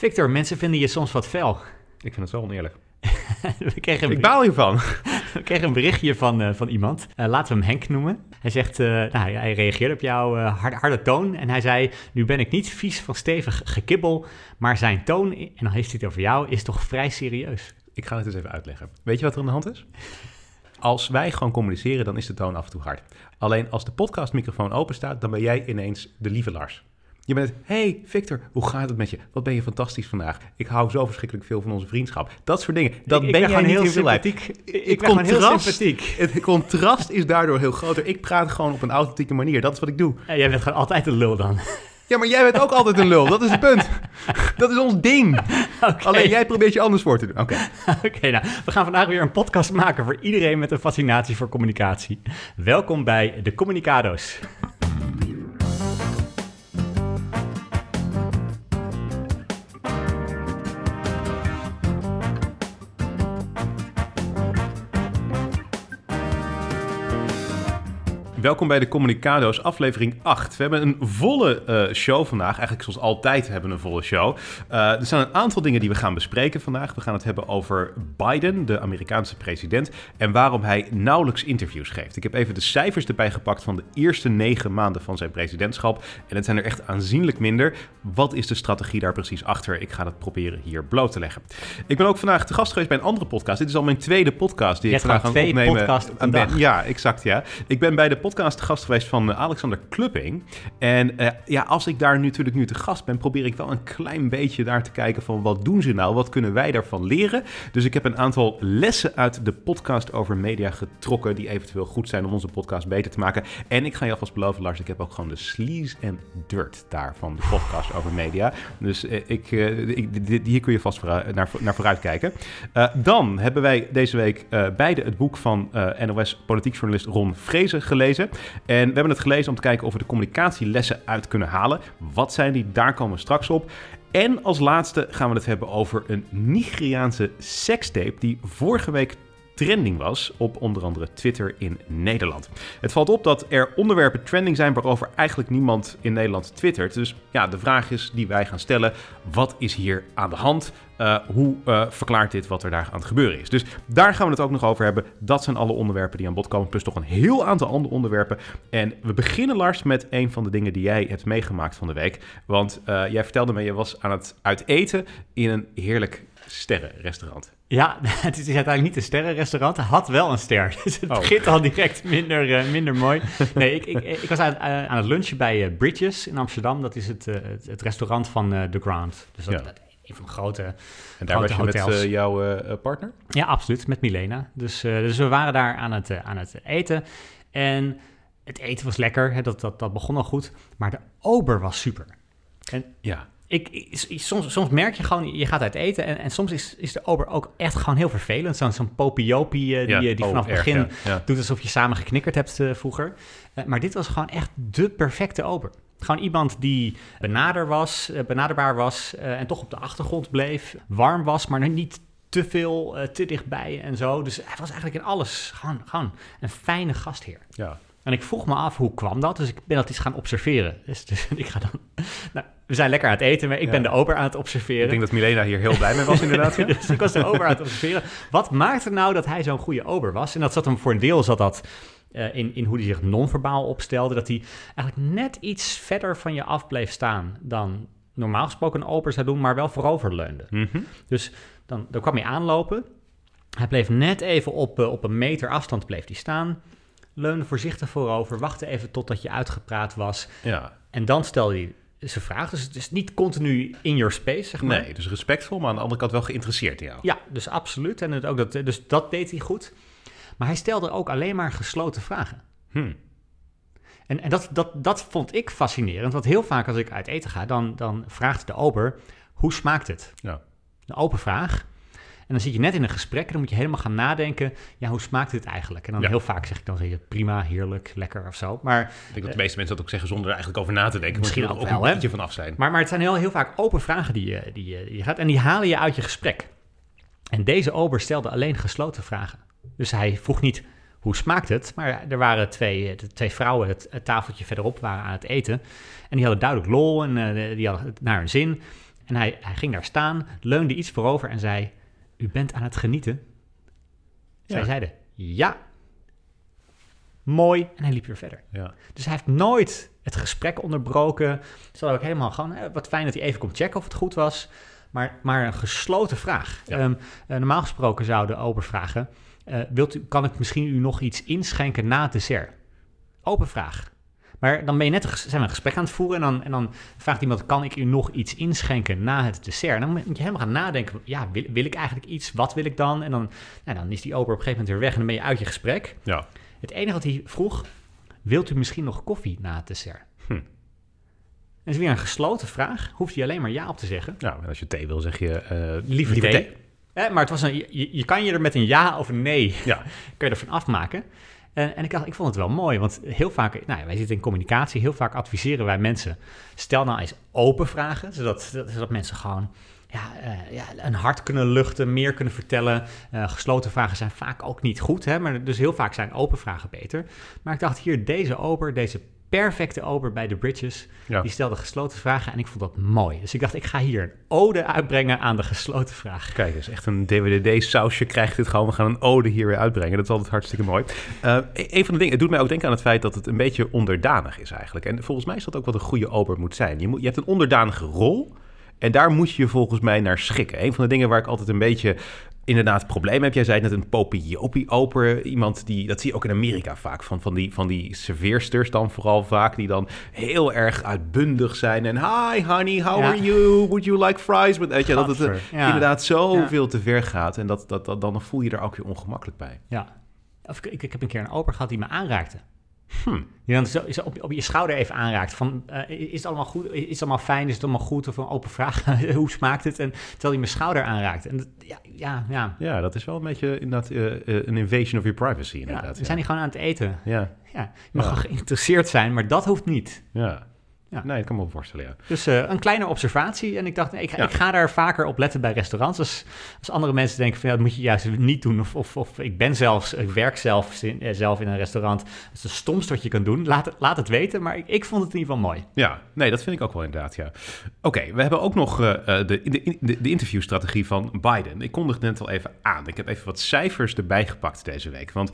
Victor, mensen vinden je soms wat fel. Ik vind het zo oneerlijk. we, kregen een, Ik baal hiervan. we kregen een berichtje van, eh, van iemand. Eh, laten we hem Henk noemen. Hij zegt, eh, nou, hij, hij reageerde op jouw harde, harde toon. En hij zei, nu ben ik niet vies van stevig gekibbel. Maar zijn toon, en dan heeft hij het over jou, is toch vrij serieus. Ik ga het eens even uitleggen. Weet je wat er aan de hand is? Als wij gewoon communiceren, dan is de toon af en toe hard. Alleen als de podcastmicrofoon open staat, dan ben jij ineens de lieve Lars. Je bent, hey Victor, hoe gaat het met je? Wat ben je fantastisch vandaag? Ik hou zo verschrikkelijk veel van onze vriendschap. Dat soort dingen. Dat Ik- ik ben, jij gewoon niet heel sympathiek. Ik Het ben heel sympathiek. Het contrast is daardoor heel groter. Ik praat gewoon op een authentieke manier. Dat is wat ik doe. Ja, jij bent gewoon altijd een lul dan. Ja, maar jij bent ook altijd een lul. Dat is het punt. Dat is ons ding. Alleen jij probeert je anders voor te doen. Oké. Oké, nou, we gaan vandaag weer een podcast maken voor iedereen met een fascinatie voor communicatie. Welkom bij de Communicado's. Welkom bij de Communicado's, aflevering 8. We hebben een volle eh, show vandaag. Eigenlijk zoals altijd hebben we een volle show. Eh, er zijn een aantal dingen die we gaan bespreken vandaag. We gaan het hebben over Biden, de Amerikaanse president, en waarom hij nauwelijks interviews geeft. Ik heb even de cijfers erbij gepakt van de eerste negen maanden van zijn presidentschap. En het zijn er echt aanzienlijk minder. Wat is de strategie daar precies achter? Ik ga dat proberen hier bloot te leggen. Ik ben ook vandaag te gast geweest bij een andere podcast. Dit is al mijn tweede podcast die ik vandaag aan het twee opnemen podcasts op een ben. dag. Ja, exact ja. Ik ben bij de podcast te gast geweest van eh, Alexander Klupping. En eh, ja, als ik daar nu natuurlijk nu te gast ben, probeer ik wel een klein beetje daar te kijken van wat doen ze nou? Wat kunnen wij daarvan leren? Dus ik heb een aantal lessen uit de podcast over media getrokken die eventueel goed zijn om onze podcast beter te maken. En ik ga je alvast beloven, Lars, ik heb ook gewoon de sleaze en dirt daar van de podcast over media. Dus eh, ik, hier kun je vast naar, naar vooruit kijken. Dan hebben wij deze week beide het boek van NOS politiek journalist Ron Vrezen gelezen. En we hebben het gelezen om te kijken of we de communicatielessen uit kunnen halen. Wat zijn die? Daar komen we straks op. En als laatste gaan we het hebben over een Nigeriaanse sekstape die vorige week trending was op onder andere Twitter in Nederland. Het valt op dat er onderwerpen trending zijn waarover eigenlijk niemand in Nederland twittert. Dus ja, de vraag is die wij gaan stellen: wat is hier aan de hand? Uh, hoe uh, verklaart dit wat er daar aan het gebeuren is? Dus daar gaan we het ook nog over hebben. Dat zijn alle onderwerpen die aan bod komen, plus toch een heel aantal andere onderwerpen. En we beginnen, Lars, met een van de dingen die jij hebt meegemaakt van de week. Want uh, jij vertelde me, je was aan het uiteten in een heerlijk sterrenrestaurant. Ja, het is uiteindelijk niet een sterrenrestaurant. Het had wel een ster. Dus het oh. begint al direct minder, uh, minder mooi. Nee, ik, ik, ik was aan, uh, aan, het lunchen bij uh, Bridges in Amsterdam. Dat is het, het, het restaurant van The Grand. Dus dat, ja. een van de grote En daar grote was je hotels. met jouw partner? Ja, absoluut. Met Milena. Dus, dus we waren daar aan het, aan het eten. En het eten was lekker. Hè, dat, dat, dat begon al goed. Maar de ober was super. En ja. Ik, ik, soms, soms merk je gewoon, je gaat uit eten en, en soms is, is de ober ook echt gewoon heel vervelend. Zo'n zo'n popiopie uh, die, ja, die vanaf het begin erg, ja. Ja. doet alsof je samen geknikkerd hebt uh, vroeger. Uh, maar dit was gewoon echt de perfecte ober. Gewoon iemand die benader was, benaderbaar was en toch op de achtergrond bleef. Warm was, maar niet te veel, te dichtbij en zo. Dus hij was eigenlijk in alles gewoon, gewoon een fijne gastheer. Ja. En ik vroeg me af, hoe kwam dat? Dus ik ben dat eens gaan observeren. Dus, dus ik ga dan... Nou, we zijn lekker aan het eten, maar ik ja. ben de ober aan het observeren. Ik denk dat Milena hier heel blij mee was inderdaad. Ja. dus ik was de ober aan het observeren. Wat maakte nou dat hij zo'n goede ober was? En dat zat hem voor een deel, zat dat uh, in, in hoe hij zich non-verbaal opstelde. Dat hij eigenlijk net iets verder van je af bleef staan dan normaal gesproken een ober zou doen, maar wel vooroverleunde. Mm -hmm. Dus dan, dan kwam hij aanlopen. Hij bleef net even op, uh, op een meter afstand bleef hij staan leunde voorzichtig voorover, wachtte even totdat je uitgepraat was. Ja. En dan stelde hij zijn vraag. Dus het is niet continu in your space, zeg maar. Nee, dus respectvol, maar aan de andere kant wel geïnteresseerd in jou. Ja, dus absoluut. En het ook dat, dus dat deed hij goed. Maar hij stelde ook alleen maar gesloten vragen. Hmm. En, en dat, dat, dat vond ik fascinerend. Want heel vaak als ik uit eten ga, dan, dan vraagt de ober, hoe smaakt het? Ja. Een open vraag. En dan zit je net in een gesprek en dan moet je helemaal gaan nadenken, ja, hoe smaakt dit eigenlijk? En dan Ja. heel vaak zeg ik dan zeg je, prima, heerlijk, lekker of zo. Maar, Ik denk dat de meeste mensen dat ook zeggen zonder er eigenlijk over na te denken. Misschien ook wel, een beetje vanaf zijn. maar, maar het zijn heel, heel vaak open vragen die je, die, je, die je gaat en die halen je uit je gesprek. En deze ober stelde alleen gesloten vragen. Dus hij vroeg niet, hoe smaakt het? Maar er waren twee, twee vrouwen, het, het tafeltje verderop, waren aan het eten. En die hadden duidelijk lol en eh, die hadden het naar hun zin. En hij, hij ging daar staan, leunde iets voorover en zei: U bent aan het genieten? Zij Ja. zeiden: Ja. Mooi. En hij liep weer verder. Ja. Dus hij heeft nooit het gesprek onderbroken. Ze hadden ook helemaal gewoon, eh, wat fijn dat hij even komt checken of het goed was. Maar, maar een gesloten vraag. Ja. Ehm, eh, normaal gesproken zou de ober vragen, eh, wilt u, kan ik misschien u nog iets inschenken na het dessert? Open vraag. Maar dan ben je net zijn we een gesprek aan het voeren en dan, en dan vraagt iemand, kan ik u nog iets inschenken na het dessert? En dan moet je helemaal gaan nadenken, ja, wil, wil ik eigenlijk iets? Wat wil ik dan? En dan, nou, dan is die ober op een gegeven moment weer weg en dan ben je uit je gesprek. Ja. Het enige wat hij vroeg, wilt u misschien nog koffie na het dessert? Hm. Dat is weer een gesloten vraag. Hoeft hij alleen maar ja op te zeggen. Ja, en als je thee wil, zeg je... eh, Liever, thee. Eh, maar het was een, je, je kan je er met een ja of een nee Ja. kun je ervan afmaken. En, en ik, ik vond het wel mooi, want heel vaak, nou wij zitten in communicatie, heel vaak adviseren wij mensen, stel nou eens open vragen, zodat, mensen gewoon ja, eh, ja, een hart kunnen luchten, meer kunnen vertellen. Eh, gesloten vragen zijn vaak ook niet goed, hè, maar dus heel vaak zijn open vragen beter. Maar ik dacht hier, deze ober, deze perfecte ober bij de Bridges, Ja. die stelde gesloten vragen en ik vond dat mooi. Dus ik dacht, ik ga hier een ode uitbrengen aan de gesloten vraag. Kijk eens, echt een DWDD-sausje krijgt dit gewoon. We gaan een ode hier weer uitbrengen. Dat is altijd hartstikke mooi. Eh, een van de dingen, het doet mij ook denken aan het feit dat het een beetje onderdanig is eigenlijk. En volgens mij is dat ook wat een goede ober moet zijn. Je, moet, je hebt een onderdanige rol en daar moet je je volgens mij naar schikken. Een van de dingen waar ik altijd een beetje inderdaad probleem heb. Jij zei net een popiopi-oper. Iemand die, dat zie je ook in Amerika vaak, van, van, die, van die serveersters dan vooral vaak, die dan heel erg uitbundig zijn. En hi honey, how Ja. are you? Would you like fries? Met, weet je, dat het eh, ja. inderdaad zoveel te ver gaat. En dat, dat, dat, dan voel je er ook weer ongemakkelijk bij. Ja. Of ik, ik, heb een keer een ober gehad die me aanraakte. Hm. Die dan zo, zo op, op je schouder even aanraakt. Van, eh, is het allemaal goed? Is het allemaal fijn? Is het allemaal goed? Of een open vraag. Hoe smaakt het? En terwijl hij mijn schouder aanraakt. En dat- ja, ja, ja. Ja, dat is wel een beetje inderdaad eh, een invasion of your privacy ja inderdaad. we zijn hier gewoon aan het eten. ja. Ja, je mag Ja. wel geïnteresseerd zijn, maar dat hoeft niet. Ja. Ja. Nee, dat kan me wel voorstellen, ja. Dus eh, een kleine observatie. En ik dacht, nee, ik, Ja. ik ga daar vaker op letten bij restaurants. Als, als andere mensen denken van ja, dat moet je juist niet doen. Of, of, of ik ben zelfs, ik werk zelf, in, eh, zelf in een restaurant. Dat is het stomste wat je kan doen. Laat het, laat het weten. Maar ik, ik vond het in ieder geval mooi. Ja, nee, dat vind ik ook wel inderdaad, ja. Oké, we hebben ook nog eh, de, de, de, de interviewstrategie van Biden. Ik kondigde het net al even aan. Ik heb even wat cijfers erbij gepakt deze week. Want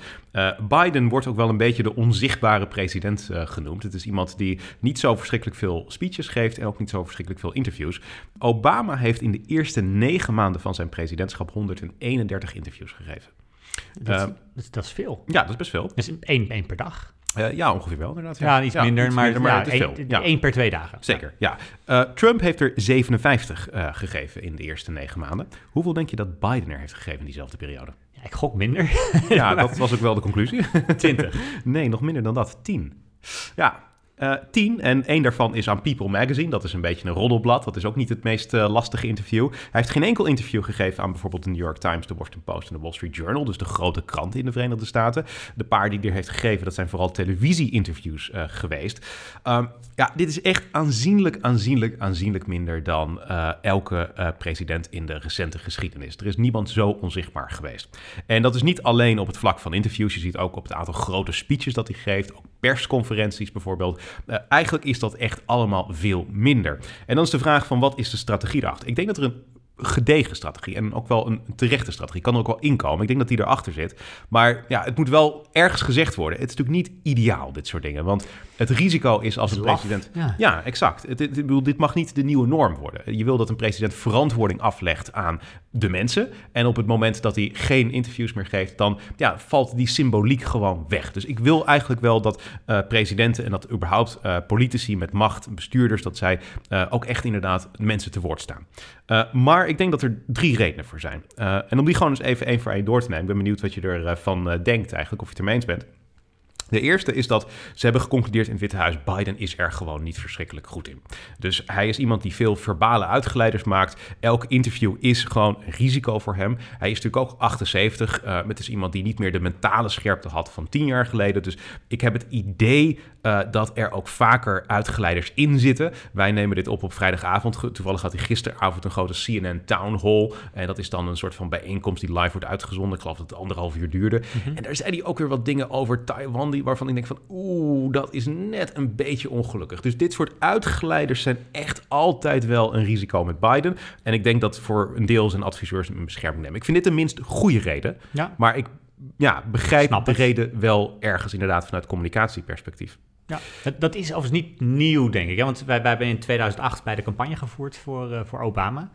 Biden wordt ook wel een beetje de onzichtbare president genoemd. Het is iemand die niet zo verschrikkelijk veel speeches geeft en ook niet zo verschrikkelijk veel interviews. Obama heeft in de eerste negen maanden van zijn presidentschap 131 interviews gegeven. Dat, Eh, dat, dat is veel. Ja, dat is best veel. Is één, één per dag. Eh, ja, ongeveer wel inderdaad. Ja, iets minder, maar, minder, ja, het is één, veel. Ja. één per twee dagen. Zeker, ja. Eh, Trump heeft er 57 eh, gegeven in de eerste negen maanden. Hoeveel denk je dat Biden er heeft gegeven in diezelfde periode? Ja, ik gok minder. Ja, dat was ook wel de conclusie. 20. nee, nog minder dan dat. 10. Ja, eh 10. En één daarvan is aan People Magazine. Dat is een beetje een roddelblad. Dat is ook niet het meest eh, lastige interview. Hij heeft geen enkel interview gegeven aan bijvoorbeeld de New York Times, de Washington Post en de Wall Street Journal. Dus de grote kranten in de Verenigde Staten. De paar die hij heeft gegeven, dat zijn vooral televisie-interviews eh, geweest. Ehm, ja, dit is echt aanzienlijk, aanzienlijk, aanzienlijk minder dan elke president in de recente geschiedenis. Er is niemand zo onzichtbaar geweest. En dat is niet alleen op het vlak van interviews. Je ziet ook op het aantal grote speeches dat hij geeft. Persconferenties bijvoorbeeld. Eh, eigenlijk is dat echt allemaal veel minder. En dan is de vraag van wat is de strategie daarachter? Ik denk dat er een gedegen strategie en ook wel een terechte strategie kan er ook wel inkomen. Ik denk dat die erachter zit. Maar ja, het moet wel ergens gezegd worden. Het is natuurlijk niet ideaal, dit soort dingen. Want het risico is als een president... Ja. Ja, exact. Het, het- ik bedoel, dit mag niet de nieuwe norm worden. Je wil dat een president verantwoording aflegt aan de mensen. En op het moment dat hij geen interviews meer geeft, dan ja, valt die symboliek gewoon weg. Dus ik wil eigenlijk wel dat eh, presidenten en dat überhaupt eh, politici met macht, bestuurders, dat zij eh, ook echt inderdaad mensen te woord staan. Maar ik denk dat er drie redenen voor zijn. En om die gewoon eens even één voor één door te nemen. Ik ben benieuwd wat je ervan eh denkt eigenlijk, of je het ermee eens bent. De eerste is dat ze hebben geconcludeerd in het Witte Huis: Biden is er gewoon niet verschrikkelijk goed in. Dus hij is iemand die veel verbale uitgeleiders maakt. Elk interview is gewoon een risico voor hem. Hij is natuurlijk ook 78. eh het is iemand die niet meer de mentale scherpte had van 10 jaar geleden. Dus ik heb het idee eh, dat er ook vaker uitgeleiders in zitten. Wij nemen dit op op vrijdagavond. Toevallig had hij gisteravond een grote CNN Town Hall. En dat is dan een soort van bijeenkomst die live wordt uitgezonden. Ik geloof dat het anderhalf uur duurde. En daar zei hij ook weer wat dingen over Taiwan. Waarvan ik denk van oeh, dat is net een beetje ongelukkig. Dus dit soort uitgeleiders zijn echt altijd wel een risico met Biden. En ik denk dat voor een deel zijn adviseurs een bescherming nemen. Ik vind dit de minst goede reden. Ja. Maar ik ja, begrijp Snap de het. reden wel ergens inderdaad vanuit communicatieperspectief. Ja, dat, dat is overigens niet nieuw, denk ik. Hè? Want wij, wij hebben in 2008 bij de campagne gevoerd voor, eh, voor Obama.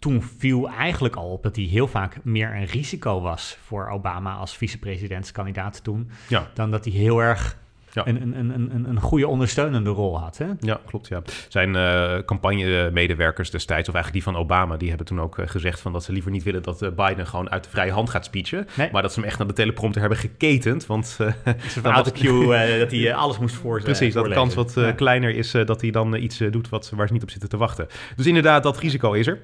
Toen viel eigenlijk al op dat hij heel vaak meer een risico was voor Obama als vicepresidentskandidaat toen, Ja. dan dat hij heel erg Ja. een, een, een, een, een goede ondersteunende rol had. Hè? Ja, klopt. Ja. Zijn eh campagnemedewerkers destijds, of eigenlijk die van Obama, die hebben toen ook eh, gezegd van dat ze liever niet willen dat eh, Biden gewoon uit de vrije hand gaat speechen. Nee. Maar dat ze hem echt naar de teleprompter hebben geketend. Want autocue dat hij alles moest voor Precies, dat de kans wat Ja. kleiner is dat hij dan iets doet wat, waar ze niet op zitten te wachten. Dus inderdaad, dat risico is er.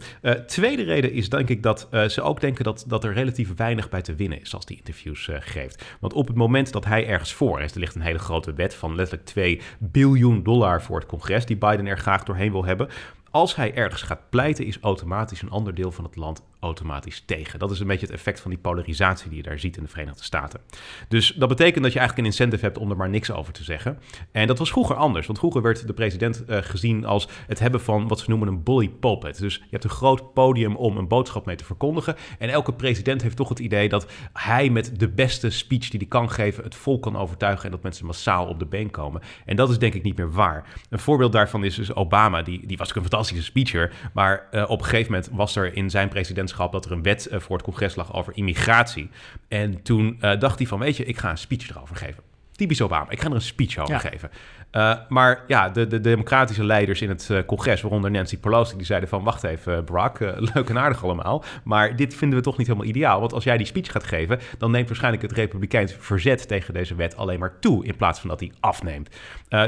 Tweede reden is denk ik dat ze ook denken dat, dat er relatief weinig bij te winnen is als die interviews geeft. Want op het moment dat hij ergens voor is, er ligt een hele grote wet van letterlijk 2 biljoen dollar voor het congres die Biden er graag doorheen wil hebben. Als hij ergens gaat pleiten, is automatisch een ander deel van het land automatisch tegen. Dat is een beetje het effect van die polarisatie die je daar ziet in de Verenigde Staten. Dus dat betekent dat je eigenlijk een incentive hebt om er maar niks over te zeggen. En dat was vroeger anders, want vroeger werd de president eh, gezien als het hebben van wat ze noemen een bully pulpit. Dus je hebt een groot podium om een boodschap mee te verkondigen. En elke president heeft toch het idee dat hij met de beste speech die hij kan geven het volk kan overtuigen en dat mensen massaal op de been komen. En dat is denk ik niet meer waar. Een voorbeeld daarvan is dus Obama, die, die was ook een fantastische speecher, maar eh, op een gegeven moment was er in zijn presidentschap dat er een wet eh, voor het congres lag over immigratie. En toen eh, dacht hij van, weet je, ik ga een speech erover geven. Typisch Obama, ik ga er een speech over Ja. geven. Eh, maar ja, de, de democratische leiders in het eh, congres, waaronder Nancy Pelosi, die zeiden van, wacht even Barack, eh, leuk en aardig allemaal, maar dit vinden we toch niet helemaal ideaal. Want als jij die speech gaat geven, dan neemt waarschijnlijk het republikeins verzet tegen deze wet alleen maar toe, in plaats van dat hij afneemt.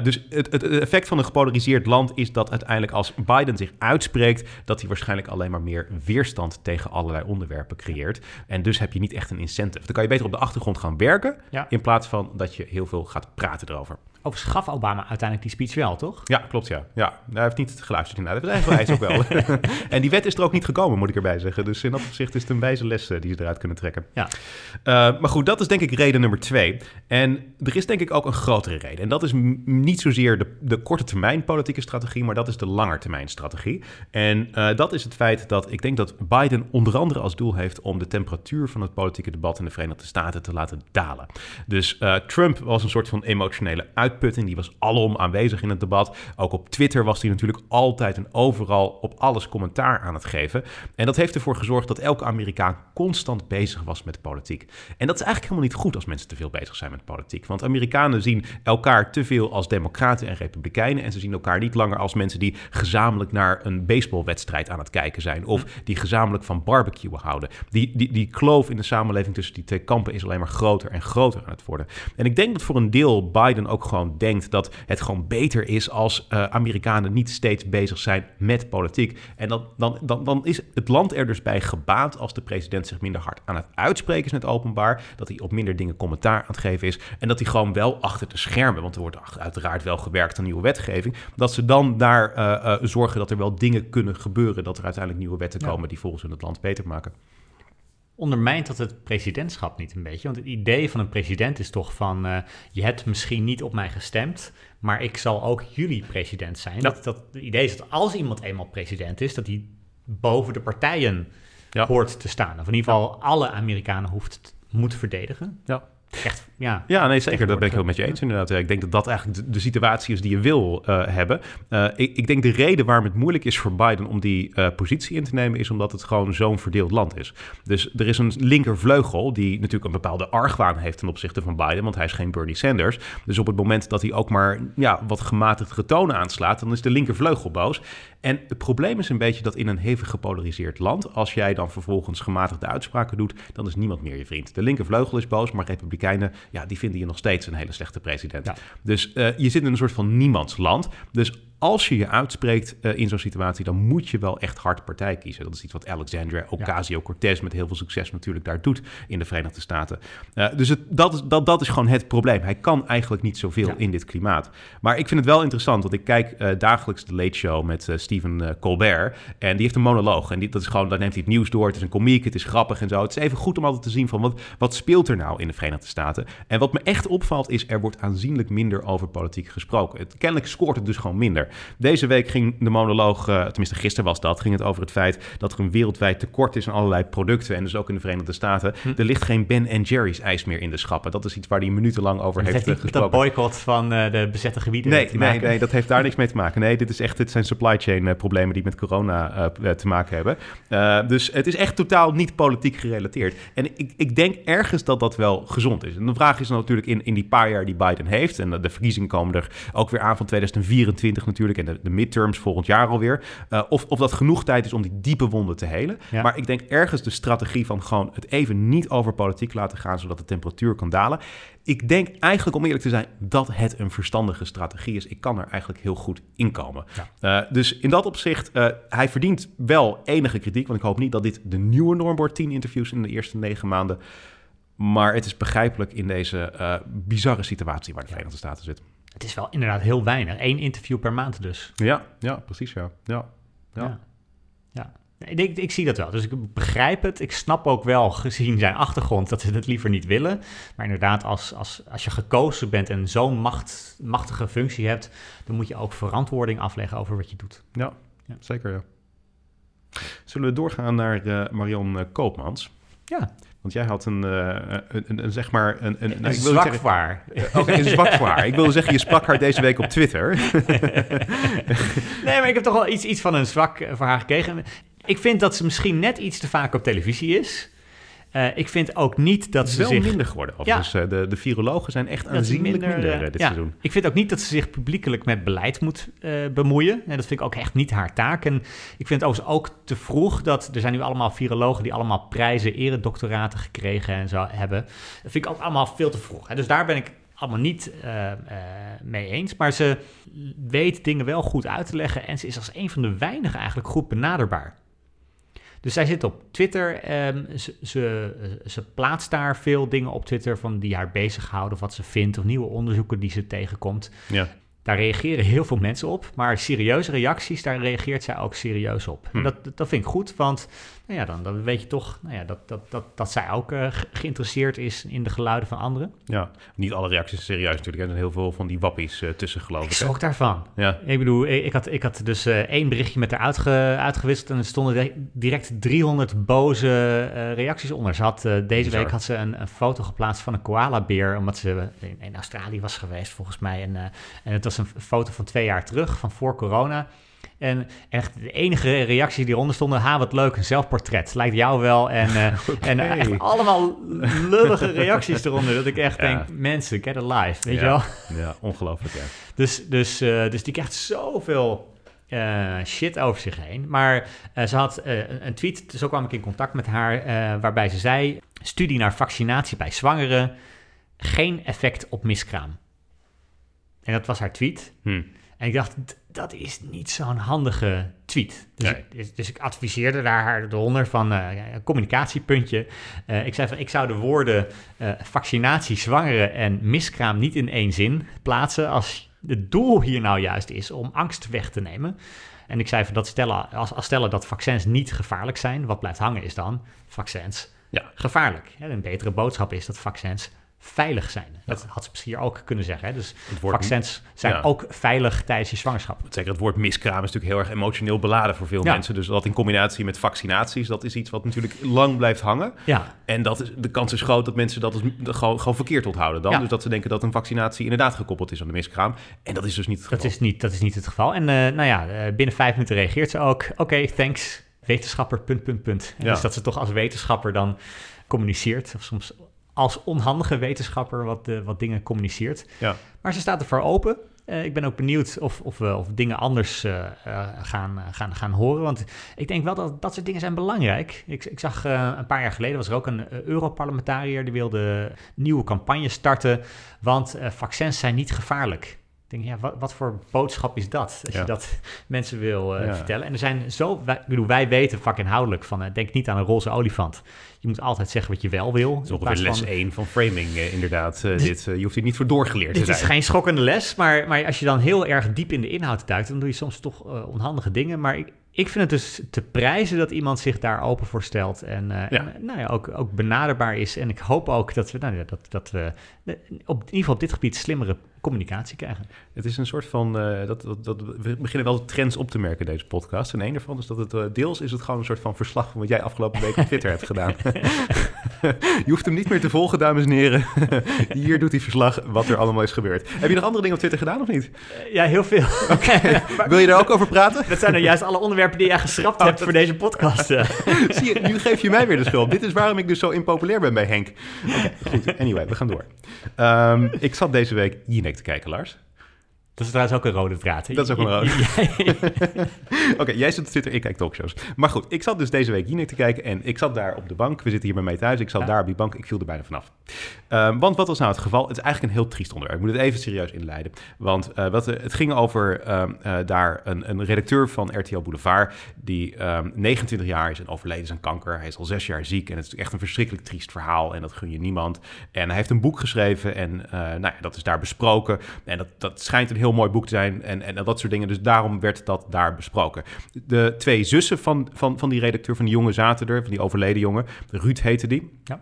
Dus het, het, het effect van een gepolariseerd land is dat uiteindelijk als Biden zich uitspreekt, dat hij waarschijnlijk alleen maar meer weerstand tegen allerlei onderwerpen creëert. En dus heb je niet echt een incentive. Dan kan je beter op de achtergrond gaan werken, Ja. in plaats van dat je heel veel gaat praten erover. Overigens gaf Obama uiteindelijk die speech wel, toch? Ja, klopt ja. ja. Hij heeft niet geluisterd inderdaad. Hij heeft het eigenlijk ook wel. en die wet is er ook niet gekomen, moet ik erbij zeggen. Dus in dat opzicht is het een wijze les eh, die ze eruit kunnen trekken. Ja. Eh, maar goed, dat is denk ik reden nummer twee. En er is denk ik ook een grotere reden. En dat is niet zozeer de, de korte termijn politieke strategie, maar dat is de langetermijn strategie. En eh, dat is het feit dat ik denk dat Biden onder andere als doel heeft om de temperatuur van het politieke debat in de Verenigde Staten te laten dalen. Dus Trump was een soort van emotionele uitputting. Die was alom aanwezig in het debat. Ook op Twitter was hij natuurlijk altijd en overal op alles commentaar aan het geven. En dat heeft ervoor gezorgd dat elke Amerikaan constant bezig was met politiek. En dat is eigenlijk helemaal niet goed als mensen te veel bezig zijn met politiek. Want Amerikanen zien elkaar te veel als democraten en republikeinen. En ze zien elkaar niet langer als mensen die gezamenlijk naar een baseballwedstrijd aan het kijken zijn. Of die gezamenlijk van barbecuen houden. Die, die, die kloof in de samenleving tussen die twee kampen is alleen maar groter en groter aan het worden. En ik denk dat voor een deel Biden ook gewoon denkt dat het gewoon beter is als eh, Amerikanen niet steeds bezig zijn met politiek. En dan, dan, dan, dan is het land er dus bij gebaat als de president zich minder hard aan het uitspreken is in het openbaar. Dat hij op minder dingen commentaar aan het geven is. En dat hij gewoon wel achter de schermen, want er wordt uiteraard wel gewerkt aan nieuwe wetgeving. Dat ze dan daar eh, eh, zorgen dat er wel dingen kunnen gebeuren. Dat er uiteindelijk nieuwe wetten Ja. komen die volgens hun het land beter maken. Ondermijnt dat het presidentschap niet een beetje? Want het idee van een president is toch van... eh, je hebt misschien niet op mij gestemd... maar ik zal ook jullie president zijn. Ja. Dat, dat, het idee is dat als iemand eenmaal president is... dat hij boven de partijen Ja. hoort te staan. Of in ieder geval alle Amerikanen hoeft, moet verdedigen. Ja. Echt, ja. Ja, nee, zeker. Dat ben ik heel met je eens inderdaad. Ik denk dat dat eigenlijk de, de situatie is die je wil eh, hebben. Eh, ik, ik denk de reden waarom het moeilijk is voor Biden om die eh, positie in te nemen... is omdat het gewoon zo'n verdeeld land is. Dus er is een linkervleugel die natuurlijk een bepaalde argwaan heeft... ten opzichte van Biden, want hij is geen Bernie Sanders. Dus op het moment dat hij ook maar ja, wat gematigde tonen aanslaat... dan is de linkervleugel boos. En het probleem is een beetje dat in een hevig gepolariseerd land... als jij dan vervolgens gematigde uitspraken doet... dan is niemand meer je vriend. De linkervleugel is boos, maar republikeinen... ja, die vinden je nog steeds een hele slechte president. Ja. Dus eh, je zit in een soort van niemandsland. Dus als je je uitspreekt uh, in zo'n situatie, dan moet je wel echt hard partij kiezen. Dat is iets wat Alexandria Ocasio-Cortez met heel veel succes natuurlijk daar doet in de Verenigde Staten. Uh, dus het, dat, is, dat, dat is gewoon het probleem. Hij kan eigenlijk niet zoveel in dit klimaat. Maar ik vind het wel interessant, want ik kijk uh, dagelijks de Late Show met Stephen Colbert. En die heeft een monoloog. En die, dat is gewoon, dan neemt hij het nieuws door. Het is een komiek, het is grappig en zo. Het is even goed om altijd te zien van wat, wat speelt er nou in de Verenigde Staten. En wat me echt opvalt is, er wordt aanzienlijk minder over politiek gesproken. Het, kennelijk scoort het dus gewoon minder. Deze week ging de monoloog, uh, tenminste gisteren was dat, ging het over het feit dat er een wereldwijd tekort is aan allerlei producten. En dus ook in de Verenigde Staten. Hm. Er ligt geen Ben Jerry's ijs meer in de schappen. Dat is iets waar hij minutenlang over heeft, heeft uh, gesproken. Dat boycott van uh, de bezette gebieden nee, nee, nee, dat heeft daar niks mee te maken. Nee, dit, is echt, dit zijn supply chain problemen die met corona te maken hebben. dus het is echt totaal niet politiek gerelateerd. En ik, ik denk ergens dat dat wel gezond is. En de vraag is natuurlijk in, in die paar jaar die Biden heeft, en de verkiezingen komen er ook weer aan van 2024 natuurlijk, en de, de midterms volgend jaar alweer, uh, of, of dat genoeg tijd is om die diepe wonden te helen. Maar ik denk ergens de strategie van gewoon het even niet over politiek laten gaan, zodat de temperatuur kan dalen. Ik denk eigenlijk, om eerlijk te zijn, dat het een verstandige strategie is. Ik kan er eigenlijk heel goed in komen. Uh, dus in dat opzicht, uh, hij verdient wel enige kritiek, want ik hoop niet dat dit de nieuwe norm wordt, 10 interviews in de eerste negen maanden. Maar het is begrijpelijk in deze uh, bizarre situatie waar de Verenigde Staten zit. Het is wel inderdaad heel weinig. Eén interview per maand dus. Ja, ja precies ja. ja. ja. ja. ja. Ik, ik, zie dat wel. Dus ik begrijp het. Ik snap ook wel, gezien zijn achtergrond, dat ze het liever niet willen. Maar inderdaad, als, als, als je gekozen bent en zo'n macht, machtige functie hebt, dan moet je ook verantwoording afleggen over wat je doet. Ja, ja. zeker ja. Zullen we doorgaan naar uh, Marion uh, Koopmans? Ja. Want jij had een, uh, een, een, een, zeg maar... Een, een, een zwakvaar. Oké, een zwakvaar. ik wilde zeggen, je sprak haar deze week op Twitter. nee, maar ik heb toch wel iets, iets van een zwak voor haar gekregen. Ik vind dat ze misschien net iets te vaak op televisie is. Uh, ik vind ook niet dat ze wel zich... minder geworden. Ja. Dus uh, de, de virologen zijn echt aanzienlijk minder, minder uh, dit ja. seizoen. Ik vind ook niet dat ze zich publiekelijk met beleid moet bemoeien. En dat vind ik ook echt niet haar taak. En ik vind het overigens ook te vroeg dat... Er zijn nu allemaal virologen die allemaal prijzen, eredoctoraten gekregen en zo hebben. Dat vind ik ook allemaal veel te vroeg. Hè. Dus daar ben ik allemaal niet mee eens. Maar ze weet dingen wel goed uit te leggen. En ze is als een van de weinigen eigenlijk goed benaderbaar. Dus zij zit op Twitter. Um, ze, ze, ze, plaatst daar veel dingen op Twitter van die haar bezighouden, of wat ze vindt, of nieuwe onderzoeken die ze tegenkomt. Ja. Daar reageren heel veel mensen op, maar serieuze reacties, daar reageert zij ook serieus op. Hm. Dat, dat vind ik goed, want nou ja, dan, dan weet je toch nou ja, dat, dat, dat, dat zij ook uh, geïnteresseerd is in de geluiden van anderen. Ja, niet alle reacties serieus natuurlijk. Er zijn heel veel van die wappies uh, tussen geloof ik. Ik schrok daarvan. Ja. Ik bedoel, ik had, ik had dus uh, één berichtje met haar uitge, uitgewisseld en er stonden direct 300 boze reacties onder. Ze had, deze Bizar. week had ze een, een, foto geplaatst van een koala-beer, omdat ze in, in, Australië was geweest volgens mij. En, en het was een foto van twee jaar terug, van voor corona. En echt de enige reacties die eronder stonden, ha, wat leuk, een zelfportret. Lijkt jou wel. En, uh, okay. en uh, echt allemaal lullige reacties eronder. Dat ik echt ja. denk, mensen, get alive, weet ja. je wel? Ja, ongelooflijk, ja. Dus, dus, uh, dus die krijgt zoveel shit over zich heen. Maar ze had een tweet, zo kwam ik in contact met haar, waarbij ze zei, studie naar vaccinatie bij zwangeren, geen effect op miskraam. En dat was haar tweet. Hmm. En ik dacht, dat is niet zo'n handige tweet. Dus, nee. ik, dus, dus, ik adviseerde daar haar eronder van uh, een communicatiepuntje. Uh, ik zei van, ik zou de woorden uh, vaccinatie, zwangeren en miskraam niet in één zin plaatsen... als het doel hier nou juist is om angst weg te nemen. En ik zei van, dat stellen, als, als stellen dat vaccins niet gevaarlijk zijn... wat blijft hangen is dan vaccins ja. gevaarlijk. Ja, een betere boodschap is dat vaccins veilig zijn. Dat had ze misschien ook kunnen zeggen. Hè? Dus vaccins zijn ja. ook veilig tijdens je zwangerschap. Zeker het woord miskraam is natuurlijk heel erg emotioneel beladen voor veel ja. mensen. Dus dat in combinatie met vaccinaties, dat is iets wat natuurlijk lang blijft hangen. Ja. En dat is, de kans is groot dat mensen dat, dus, gewoon, gewoon verkeerd onthouden dan. Dus dat ze denken dat een vaccinatie inderdaad gekoppeld is aan de miskraam. En dat is dus niet het geval. Dat is niet, dat is niet het geval. En uh, nou ja, uh, binnen vijf minuten reageert ze ook. Oké, okay, thanks, wetenschapper, punt, punt, punt. Dus dat ze toch als wetenschapper dan communiceert. Of soms als onhandige wetenschapper wat, wat dingen communiceert. Ja. Maar ze staat ervoor open. Uh, ik ben ook benieuwd of, of we of dingen anders uh, gaan, gaan, gaan horen. Want ik denk wel dat dat soort dingen zijn belangrijk. Ik, ik zag een paar jaar geleden was er ook een Europarlementariër die wilde nieuwe campagne starten. Want vaccins zijn niet gevaarlijk. Ik denk, ja, wat, wat voor boodschap is dat? Als Ja. je dat mensen wil eh, Ja. vertellen. En er zijn zo, wij, ik bedoel, wij weten vakinhoudelijk van, eh, denk niet aan een roze olifant. Je moet altijd zeggen wat je wel wil. Dat is ongeveer les van- 1 van framing, eh, inderdaad. eh, dit, je hoeft hier niet voor doorgeleerd te Dit is zijn. geen schokkende les, maar, maar als je dan heel erg diep in de inhoud duikt, dan doe je soms toch onhandige dingen. Maar ik, ik vind het dus te prijzen dat iemand zich daar open voor stelt en, Ja. en, nou ja, ook, ook benaderbaar is. En ik hoop ook dat we, nou dat, dat we op, in ieder geval op dit gebied slimmere communicatie krijgen. Het is een soort van, eh, dat, dat, dat, we beginnen wel trends op te merken in deze podcast. En een daarvan is dat het, eh, deels is het gewoon een soort van verslag van wat jij afgelopen week op Twitter hebt gedaan. je hoeft hem niet meer te volgen, dames en heren. Hier doet hij verslag wat er allemaal is gebeurd. Heb je nog andere dingen op Twitter gedaan of niet? Eh, ja, heel veel. Wil je daar ook over praten? dat zijn nou juist alle onderwerpen die jij geschrapt Oh, hebt dat- voor deze podcast. Zie je, nu geef je mij weer de schuld. Dit is waarom ik dus zo impopulair ben bij Henk. Oké, goed. Anyway, we gaan door. Ehm, ik zat deze week Jinek te kijken, Lars. Dat is trouwens ook een rode draad. Dat is ook een rode. Oké, jij zit op Twitter, ik kijk talkshows. Maar goed, ik zat dus deze week Jinek te kijken en ik zat daar op de bank. We zitten hier bij mij thuis. Ik zat Ja. daar op die bank. Ik viel er bijna vanaf. Ehm, want wat was nou het geval? Het is eigenlijk een heel triest onderwerp. Ik moet het even serieus inleiden. Want eh, wat, het ging over ehm, eh, daar een, een redacteur van RTL Boulevard... die ehm, 29 jaar is en overleden is aan kanker. Hij is al zes jaar ziek en het is echt een verschrikkelijk triest verhaal. En dat gun je niemand. En hij heeft een boek geschreven en eh, nou ja, dat is daar besproken. En dat, dat schijnt een heel mooi boek te zijn en, en dat soort dingen. Dus daarom werd dat daar besproken. De twee zussen van, van, van die redacteur, van die jongen zaten er, van die overleden jongen. Ruud heette die. Ja.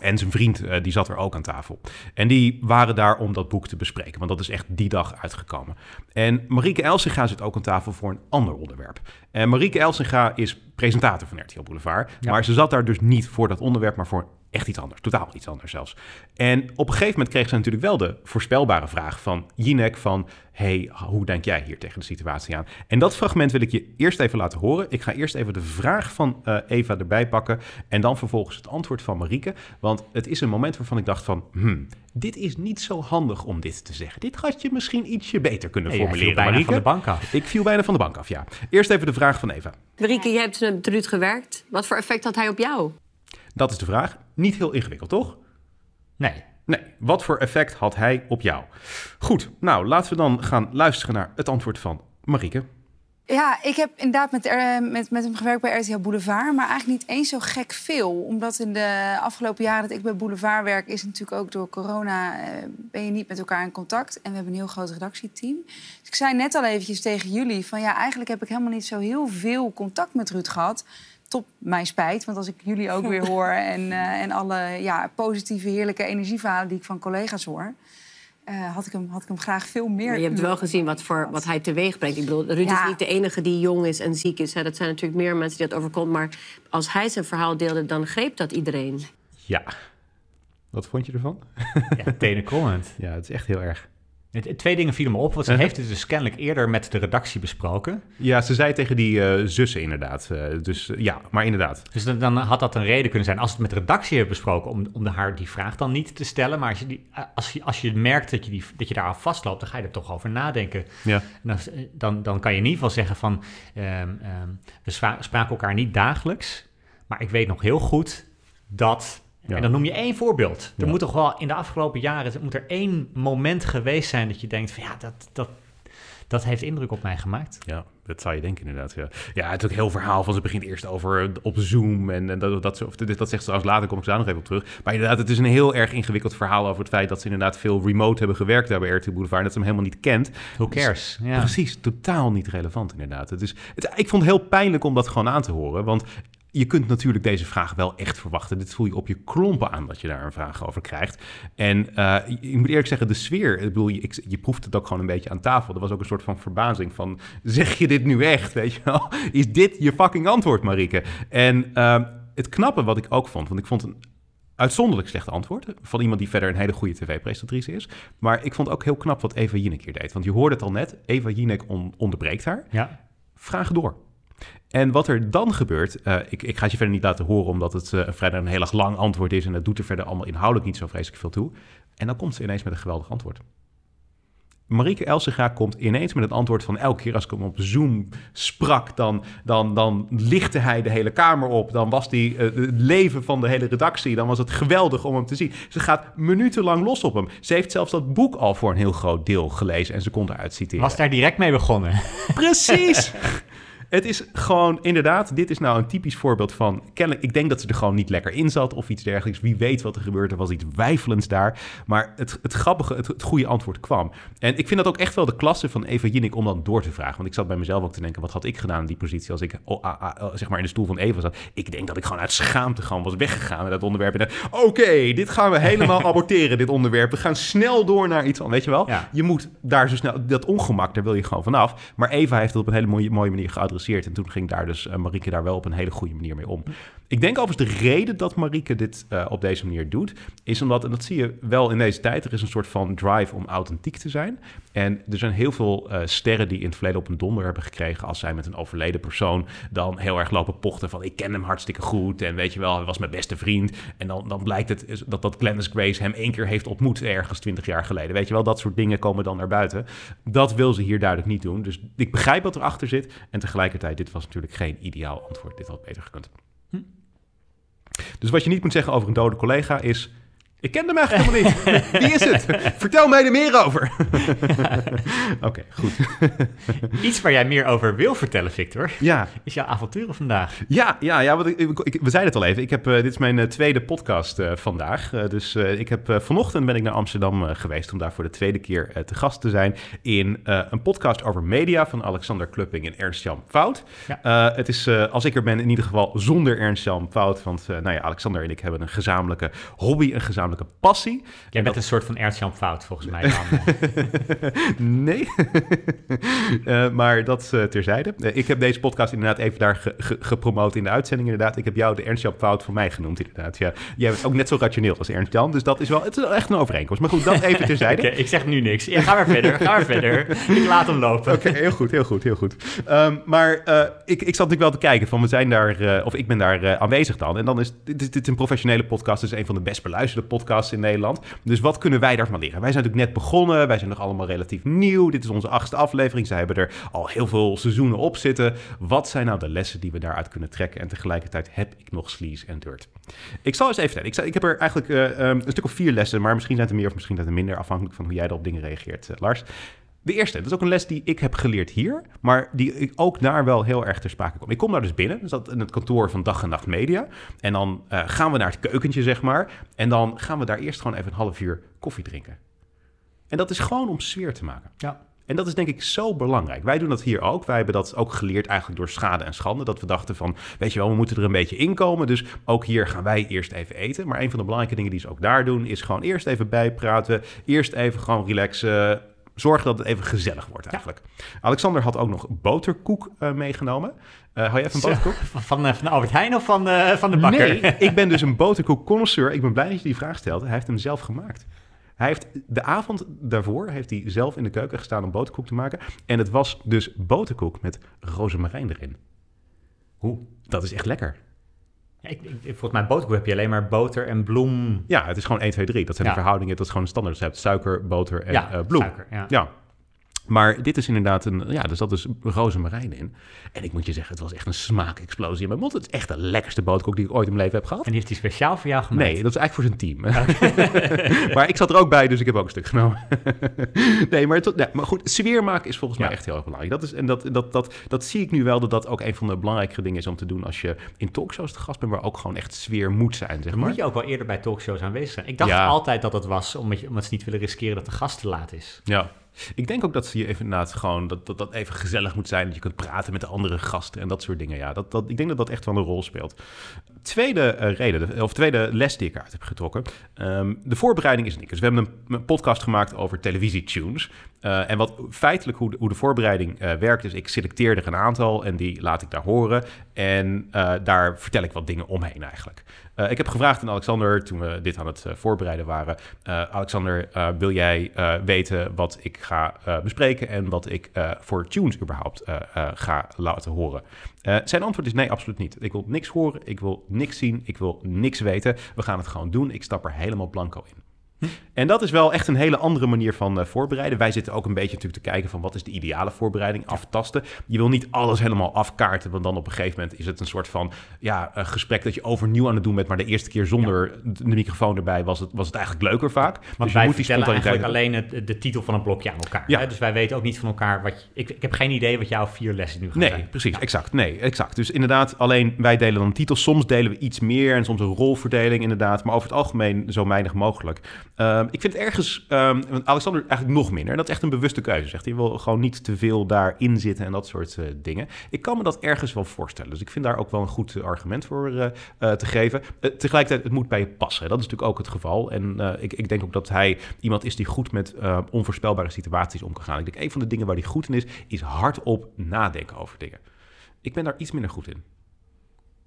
En zijn vriend, eh, die zat er ook aan tafel. En die waren daar om dat boek te bespreken, want dat is echt die dag uitgekomen. En Marieke Elsinga zit ook aan tafel voor een ander onderwerp. En Marieke Elsinga is presentator van RTL Boulevard, Ja. maar ze zat daar dus niet voor dat onderwerp, maar voor echt iets anders, totaal iets anders zelfs. En op een gegeven moment kreeg ze natuurlijk wel de voorspelbare vraag van Jinek van... hey, hoe denk jij hier tegen de situatie aan? En dat fragment wil ik je eerst even laten horen. Ik ga eerst even de vraag van eh, Eva erbij pakken... en dan vervolgens het antwoord van Marieke. Want het is een moment waarvan ik dacht van... Hmm, dit is niet zo handig om dit te zeggen. Dit had je misschien ietsje beter kunnen Nee, jij viel formuleren, bijna Marieke. van de bank af. Ik viel bijna van de bank af, ja. Eerst even de vraag van Eva. Marieke, jij hebt met Ruud gewerkt. Wat voor effect had hij op jou? Dat is de vraag. Niet heel ingewikkeld, toch? Nee. Nee, wat voor effect had hij op jou? Goed, nou laten we dan gaan luisteren naar het antwoord van Marieke. Ja, ik heb inderdaad met, eh, met, met hem gewerkt bij RTL Boulevard, maar eigenlijk niet eens zo gek veel. Omdat in de afgelopen jaren dat ik bij Boulevard werk, is natuurlijk ook door corona, eh, ben je niet met elkaar in contact. En we hebben een heel groot redactieteam. Dus ik zei net al eventjes tegen jullie van ja, eigenlijk heb ik helemaal niet zo heel veel contact met Ruud gehad. Tot mijn spijt, want als ik jullie ook weer hoor en, eh, en alle ja, positieve, heerlijke energieverhalen die ik van collega's hoor, eh, had, ik hem, had ik hem graag veel meer. Maar je hebt wel gezien wat, voor, wat hij teweeg brengt. Ik bedoel, Ruud Ja. is niet de enige die jong is en ziek is. Hè. Dat zijn natuurlijk meer mensen die dat overkomt. Maar als hij zijn verhaal deelde, dan greep dat iedereen. Ja. Wat vond je ervan? Ja, tenen comment. Ja, het is echt heel erg. Twee dingen vielen me op, want ze heeft het dus kennelijk eerder met de redactie besproken. Ja, ze zei tegen die eh, zussen inderdaad. Eh, dus eh, ja, maar inderdaad. Dus dan, dan had dat een reden kunnen zijn als het met de redactie heeft besproken om, om de haar die vraag dan niet te stellen. Maar als je, die, als je, als je merkt dat je, die, dat je daar vastloopt, dan ga je er toch over nadenken. Ja. Dan, dan, dan kan je in ieder geval zeggen van, ehm, ehm, we spra- spraken elkaar niet dagelijks, maar ik weet nog heel goed dat... Ja. En dan noem je één voorbeeld. Er Ja. moet toch wel in de afgelopen jaren moet er één moment geweest zijn dat je denkt van ja, dat, dat, dat heeft indruk op mij gemaakt. Ja, dat zou je denken inderdaad. Ja, ja het is ook een heel verhaal van ze begint eerst over eh, op Zoom en, en dat, dat, of, dat zegt ze trouwens later, kom ik zo nog even op terug. Maar inderdaad, het is een heel erg ingewikkeld verhaal over het feit dat ze inderdaad veel remote hebben gewerkt daar bij RTL Boulevard en dat ze hem helemaal niet kent. Who cares? Ja. Precies, totaal niet relevant inderdaad. Het is, het, ik vond het heel pijnlijk om dat gewoon aan te horen, want je kunt natuurlijk deze vraag wel echt verwachten. Dit voel je op je klompen aan dat je daar een vraag over krijgt. En eh, ik moet eerlijk zeggen, de sfeer, ik bedoel, je, ik- je proeft het ook gewoon een beetje aan tafel. Er was ook een soort van verbazing van, zeg je dit nu echt, weet je wel? Is dit je fucking antwoord, Marieke? En eh, het knappe wat ik ook vond, want ik vond een uitzonderlijk slecht antwoord van iemand die verder een hele goede tv-presentatrice is. Maar ik vond ook heel knap wat Eva Jinek hier deed. Want je hoorde het al net, Eva Jinek on- onderbreekt haar. Ja. Vraag door. En wat er dan gebeurt, eh, ik, ik ga het je verder niet laten horen omdat het eh, vrijdag een heel erg lang antwoord is en dat doet er verder allemaal inhoudelijk niet zo vreselijk veel toe. En dan komt ze ineens met een geweldig antwoord. Marieke Elsinga komt ineens met het antwoord van elke keer als ik hem op Zoom sprak, dan, dan, dan lichtte hij de hele kamer op. Dan was die eh, het leven van de hele redactie. Dan was het geweldig om hem te zien. Ze gaat minutenlang los op hem. Ze heeft zelfs dat boek al voor een heel groot deel gelezen en ze kon eruit citeren. Was daar direct mee begonnen. Precies! Het is gewoon, inderdaad, dit is nou een typisch voorbeeld van... Kennelijk, ik denk dat ze er gewoon niet lekker in zat of iets dergelijks. Wie weet wat er gebeurt, er was iets wijfelends daar. Maar het, het grappige, het, het goede antwoord kwam. En ik vind dat ook echt wel de klasse van Eva Jinnik om dan door te vragen. Want ik zat bij mezelf ook te denken, wat had ik gedaan in die positie... als ik oh, ah, ah, oh, zeg maar in de stoel van Eva zat. Ik denk dat ik gewoon uit schaamte gewoon was weggegaan met dat onderwerp. En oké, dit gaan we helemaal aborteren, dit onderwerp. We gaan snel door naar iets anders, weet je wel? Ja. Je moet daar zo snel, dat ongemak, daar wil je gewoon vanaf. Maar Eva heeft het op een hele mooie, mooie manier geadresseerd. En toen ging daar dus uh, Marieke daar wel op een hele goede manier mee om. Ik denk overigens de reden dat Marieke dit uh, op deze manier doet, is omdat, en dat zie je wel in deze tijd, er is een soort van drive om authentiek te zijn. En er zijn heel veel uh, sterren die in het verleden op een donder hebben gekregen als zij met een overleden persoon dan heel erg lopen pochten van ik ken hem hartstikke goed en weet je wel, hij was mijn beste vriend. En dan, dan blijkt het dat, dat Glennis Grace hem één keer heeft ontmoet ergens twintig jaar geleden. Weet je wel, dat soort dingen komen dan naar buiten. Dat wil ze hier duidelijk niet doen. Dus ik begrijp wat erachter zit en tegelijkertijd, dit was natuurlijk geen ideaal antwoord. Dit had beter gekund. Hm. Dus wat je niet moet zeggen over een dode collega is... Ik ken hem eigenlijk helemaal niet. Wie is het? Vertel mij er meer over. Oké, okay, goed. Iets waar jij meer over wil vertellen, Victor, ja. is jouw avonturen vandaag. Ja, ja, ja want ik, ik, we zeiden het al even. Ik heb, uh, dit is mijn uh, tweede podcast uh, vandaag. dus ik heb, vanochtend ben ik naar Amsterdam geweest om daar voor de tweede keer te gast te zijn in een podcast over media van Alexander Klupping en Ernst-Jan Fout. Ja. het is, als ik er ben, in ieder geval zonder Ernst-Jan Fout. Want nou ja, Alexander en ik hebben een gezamenlijke hobby, een gezamenlijke passie. Jij bent dat... een soort van Ernst-Jan Fout, volgens mij. Nee, uh, maar dat uh, terzijde. Uh, ik heb deze podcast inderdaad even daar ge ge gepromoot in de uitzending. Inderdaad, ik heb jou de Ernst-Jan Fout voor mij genoemd, inderdaad. Ja, jij bent ook net zo rationeel als Ernst-Jan, dus dat is wel, het is wel echt een overeenkomst. Maar goed, dat even terzijde. okay, ik zeg nu niks. Ja, ga maar verder, ga maar verder. Ik laat hem lopen. Oké, okay, heel goed, heel goed, heel goed. Um, maar ik, ik zat natuurlijk wel te kijken van, we zijn daar, of ik ben daar aanwezig dan. En dan is dit, dit is een professionele podcast, dus een van de best beluisterde podcasts podcasts in Nederland. Dus wat kunnen wij daarvan leren? Wij zijn natuurlijk net begonnen. Wij zijn nog allemaal relatief nieuw. Dit is onze achtste aflevering. Zij hebben er al heel veel seizoenen op zitten. Wat zijn nou de lessen die we daaruit kunnen trekken? En tegelijkertijd heb ik nog sleaze en dirt. Ik zal eens even vertellen. Ik, ik heb er eigenlijk uh, um, een stuk of vier lessen, maar misschien zijn het er meer of misschien zijn het er minder, afhankelijk van hoe jij er op dingen reageert, uh, Lars. De eerste, dat is ook een les die ik heb geleerd hier, maar die ik ook daar wel heel erg ter sprake kom. Ik kom daar dus binnen, dus dat in het kantoor van Dag en Nacht Media. En dan uh, gaan we naar het keukentje, zeg maar. En dan gaan we daar eerst gewoon even een half uur koffie drinken. En dat is gewoon om sfeer te maken. Ja. En dat is denk ik zo belangrijk. Wij doen dat hier ook. Wij hebben dat ook geleerd eigenlijk door schade en schande. Dat we dachten van, weet je wel, we moeten er een beetje inkomen. Dus ook hier gaan wij eerst even eten. Maar een van de belangrijke dingen die ze ook daar doen... is gewoon eerst even bijpraten. Eerst even gewoon relaxen zorgen dat het even gezellig wordt eigenlijk. Ja. Alexander had ook nog boterkoek uh, meegenomen. Uh, hou je even een boterkoek? Van, uh, van Albert Heijn of van, uh, van de bakker? Nee, ik ben dus een boterkoek connoisseur. Ik ben blij dat je die vraag stelt. Hij heeft hem zelf gemaakt. Hij heeft de avond daarvoor heeft hij zelf in de keuken gestaan om boterkoek te maken. En het was dus boterkoek met rozemarijn erin. Hoe? Dat is echt lekker. Ik, ik, volgens mij boterkoek heb je alleen maar boter en bloem. Ja, het is gewoon 1, 2, 3. Dat zijn ja. de verhoudingen. Dat is gewoon een standaard. Dus hebt suiker, boter en ja, uh, bloem. Suiker, ja. ja. Maar dit is inderdaad een... Ja, er zat dus rozemarijn in. En ik moet je zeggen, het was echt een smaakexplosie in mijn mond. Het is echt de lekkerste boterkoek die ik ooit in mijn leven heb gehad. En die heeft hij speciaal voor jou gemaakt? Nee, dat is eigenlijk voor zijn team. Okay. maar ik zat er ook bij, dus ik heb ook een stuk genomen. nee, maar, het, nee, maar goed, sfeer maken is volgens ja. mij echt heel erg belangrijk. Dat is, en dat, dat, dat, dat zie ik nu wel, dat dat ook een van de belangrijkere dingen is om te doen... als je in talkshows te gast bent, waar ook gewoon echt sfeer moet zijn, zeg maar. moet je ook wel eerder bij talkshows aanwezig zijn. Ik dacht ja. altijd dat dat was, omdat, je, omdat ze niet willen riskeren dat de gast te laat is. Ja. Ik denk ook dat ze je even inderdaad gewoon dat, dat dat even gezellig moet zijn. Dat je kunt praten met de andere gasten en dat soort dingen. Ja, dat, dat, ik denk dat dat echt wel een rol speelt. Tweede uh, reden, of tweede les die ik uit heb getrokken. Um, de voorbereiding is niks. We hebben een, podcast gemaakt over televisietunes. Uh, en wat feitelijk hoe de, hoe de voorbereiding uh, werkt, is ik selecteer er een aantal en die laat ik daar horen. En daar vertel ik wat dingen omheen eigenlijk. Uh, ik heb gevraagd aan Alexander, toen we dit aan het uh, voorbereiden waren... Uh, Alexander, wil jij weten wat ik ga bespreken... en wat ik voor tunes überhaupt ga laten horen? zijn antwoord is nee, absoluut niet. Ik wil niks horen, ik wil niks zien, ik wil niks weten. We gaan het gewoon doen. Ik stap er helemaal blanco in. En dat is wel echt een hele andere manier van eh, voorbereiden. Wij zitten ook een beetje natuurlijk te kijken van wat is de ideale voorbereiding, aftasten. Je wil niet alles helemaal afkaarten, want dan op een gegeven moment is het een soort van ja, een gesprek dat je overnieuw aan het doen bent, maar de eerste keer zonder de microfoon erbij was het, was het eigenlijk leuker vaak. Want dus je wij moet die vertellen eigenlijk alleen het, de titel van een blokje aan elkaar. Ja. Hè? Dus wij weten ook niet van elkaar wat... je- ik, ik heb geen idee wat jouw vier lessen nu gaan Nee, zijn. precies, exact. Nee, exact. Dus inderdaad, alleen wij delen dan titels. Soms delen we iets meer en soms een rolverdeling inderdaad. Maar over het algemeen zo weinig mogelijk. Ehm, ik vind het ergens, ehm, Alexander eigenlijk nog minder. Dat is echt een bewuste keuze, zegt hij. wil gewoon niet te veel daarin zitten en dat soort eh, dingen. Ik kan me dat ergens wel voorstellen. Dus ik vind daar ook wel een goed eh, argument voor eh, eh, te geven. Tegelijkertijd, het moet bij je passen. Dat is natuurlijk ook het geval. En ik, ik denk ook dat hij iemand is die goed met onvoorspelbare situaties om kan gaan. Ik denk, een van de dingen waar hij goed in is, is hardop nadenken over dingen. Ik ben daar iets minder goed in.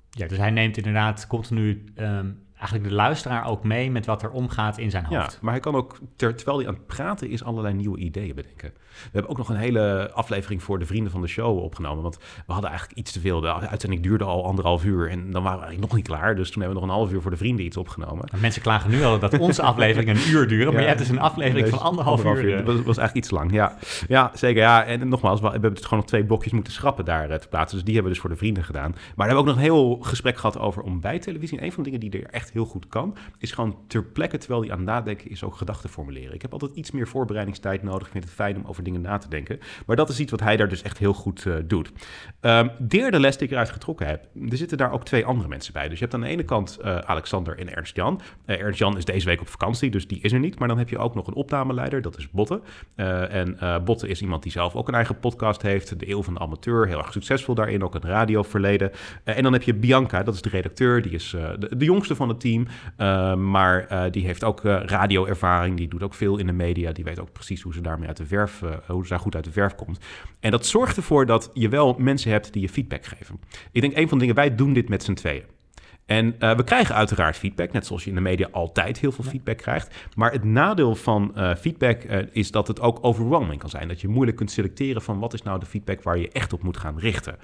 Ja, dus hij neemt inderdaad continu ehm, eigenlijk de luisteraar ook mee met wat er omgaat in zijn Ja, hoofd. maar hij kan ook, ter, terwijl hij aan het praten is, allerlei nieuwe ideeën bedenken. We hebben ook nog een hele aflevering voor de vrienden van de show opgenomen. Want we hadden eigenlijk iets te veel. De uitzending duurde al anderhalf uur en dan waren we eigenlijk nog niet klaar. Dus toen hebben we nog een half uur voor de vrienden iets opgenomen. Want Mensen klagen nu al dat onze afleveringen een uur duren, maar Ja. je hebt dus een aflevering van anderhalf, uur. Dat eh. was, was eigenlijk iets lang, ja. Ja, zeker. Ja, en nogmaals, we hebben dus gewoon nog twee blokjes moeten schrappen daar eh, te plaatsen. Dus die hebben we dus voor de vrienden gedaan. Maar we hebben ook nog een heel gesprek gehad over ontbijttelevisie. En een van de dingen die er echt heel goed kan, is gewoon ter plekke, terwijl hij aan het nadenken is, ook gedachten formuleren. Ik heb altijd iets meer voorbereidingstijd nodig. Ik vind het fijn om over dingen na te denken. Maar dat is iets wat hij daar dus echt heel goed eh, doet. Ehm derde les die ik eruit getrokken heb, er zitten daar ook twee andere mensen bij. Dus je hebt aan de ene kant eh, Alexander en Ernst-Jan. Eh, Ernst-Jan is deze week op vakantie, dus die is er niet. Maar dan heb je ook nog een opnameleider, dat is Botte. En Botte is iemand die zelf ook een eigen podcast heeft, De Eeuw van de Amateur, heel erg succesvol daarin, ook een radioverleden. En dan heb je Bianca, dat is de redacteur, die is de, de jongste van het team, eh, maar eh, die heeft ook eh, radioervaring, die doet ook veel in de media, die weet ook precies hoe ze daarmee uit de verf, eh, hoe ze daar goed uit de verf komt. En dat zorgt ervoor dat je wel mensen hebt die je feedback geven. Ik denk een van de dingen, wij doen dit met z'n tweeën. En we krijgen uiteraard feedback, net zoals je in de media altijd heel veel feedback krijgt. Maar het nadeel van feedback is dat het ook overwhelming kan zijn. Dat je moeilijk kunt selecteren van wat is nou de feedback waar je echt op moet gaan richten.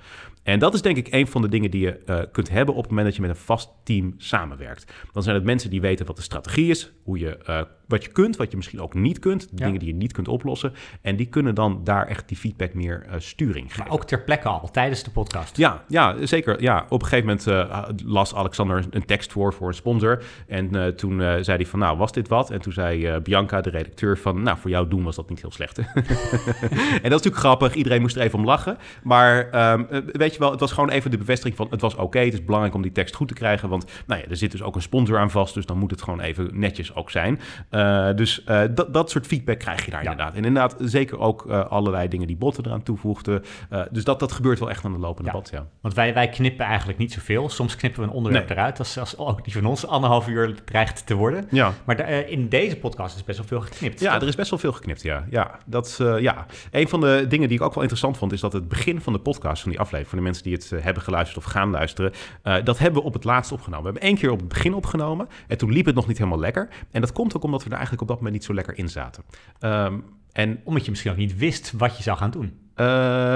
En dat is denk ik een van de dingen die je eh, kunt hebben op het moment dat je met een vast team samenwerkt. Dan zijn het mensen die weten wat de strategie is, hoe je, eh, wat je kunt, wat je misschien ook niet kunt, de Ja. dingen die je niet kunt oplossen. En die kunnen dan daar echt die feedback meer eh, sturing geven. Maar ook ter plekke al, tijdens de podcast. Ja, ja, zeker. Ja, op een gegeven moment las Alexander een tekst voor voor een sponsor. En toen zei hij van, nou, was dit wat? En toen zei Bianca, de redacteur, van, nou, voor jou doen was dat niet heel slecht. en dat is natuurlijk grappig. Iedereen moest er even om lachen. Maar ehm, eh, weet je wel, het was gewoon even de bevestiging van, het was oké. het is belangrijk om die tekst goed te krijgen. Want, nou ja, er zit dus ook een sponsor aan vast. Dus dan moet het gewoon even netjes ook zijn. Eh, dus eh, dat, dat soort feedback krijg je daar Ja. inderdaad. En inderdaad, zeker ook eh, allerlei dingen die Botten eraan toevoegde. Eh, dus dat, dat gebeurt wel echt aan de lopende Ja. ja. Want wij, wij knippen eigenlijk niet zoveel. Soms knippen we een onderwerp Nee. eruit, als, als ook die van ons anderhalf uur dreigt te worden. Ja. Maar da- in deze podcast is best wel veel geknipt. Ja, er is best wel veel geknipt, ja. ja, dat, ja. Een van de dingen die ik ook wel interessant vond... is dat het begin van de podcast, van die aflevering... de mensen die het eh, hebben geluisterd of gaan luisteren... eh, dat hebben we op het laatst opgenomen. We hebben één keer op het begin opgenomen... en toen liep het nog niet helemaal lekker. En dat komt ook omdat we er eigenlijk op dat moment niet zo lekker in zaten. Ehm, en Omdat je misschien ook niet wist wat je zou gaan doen. Eh,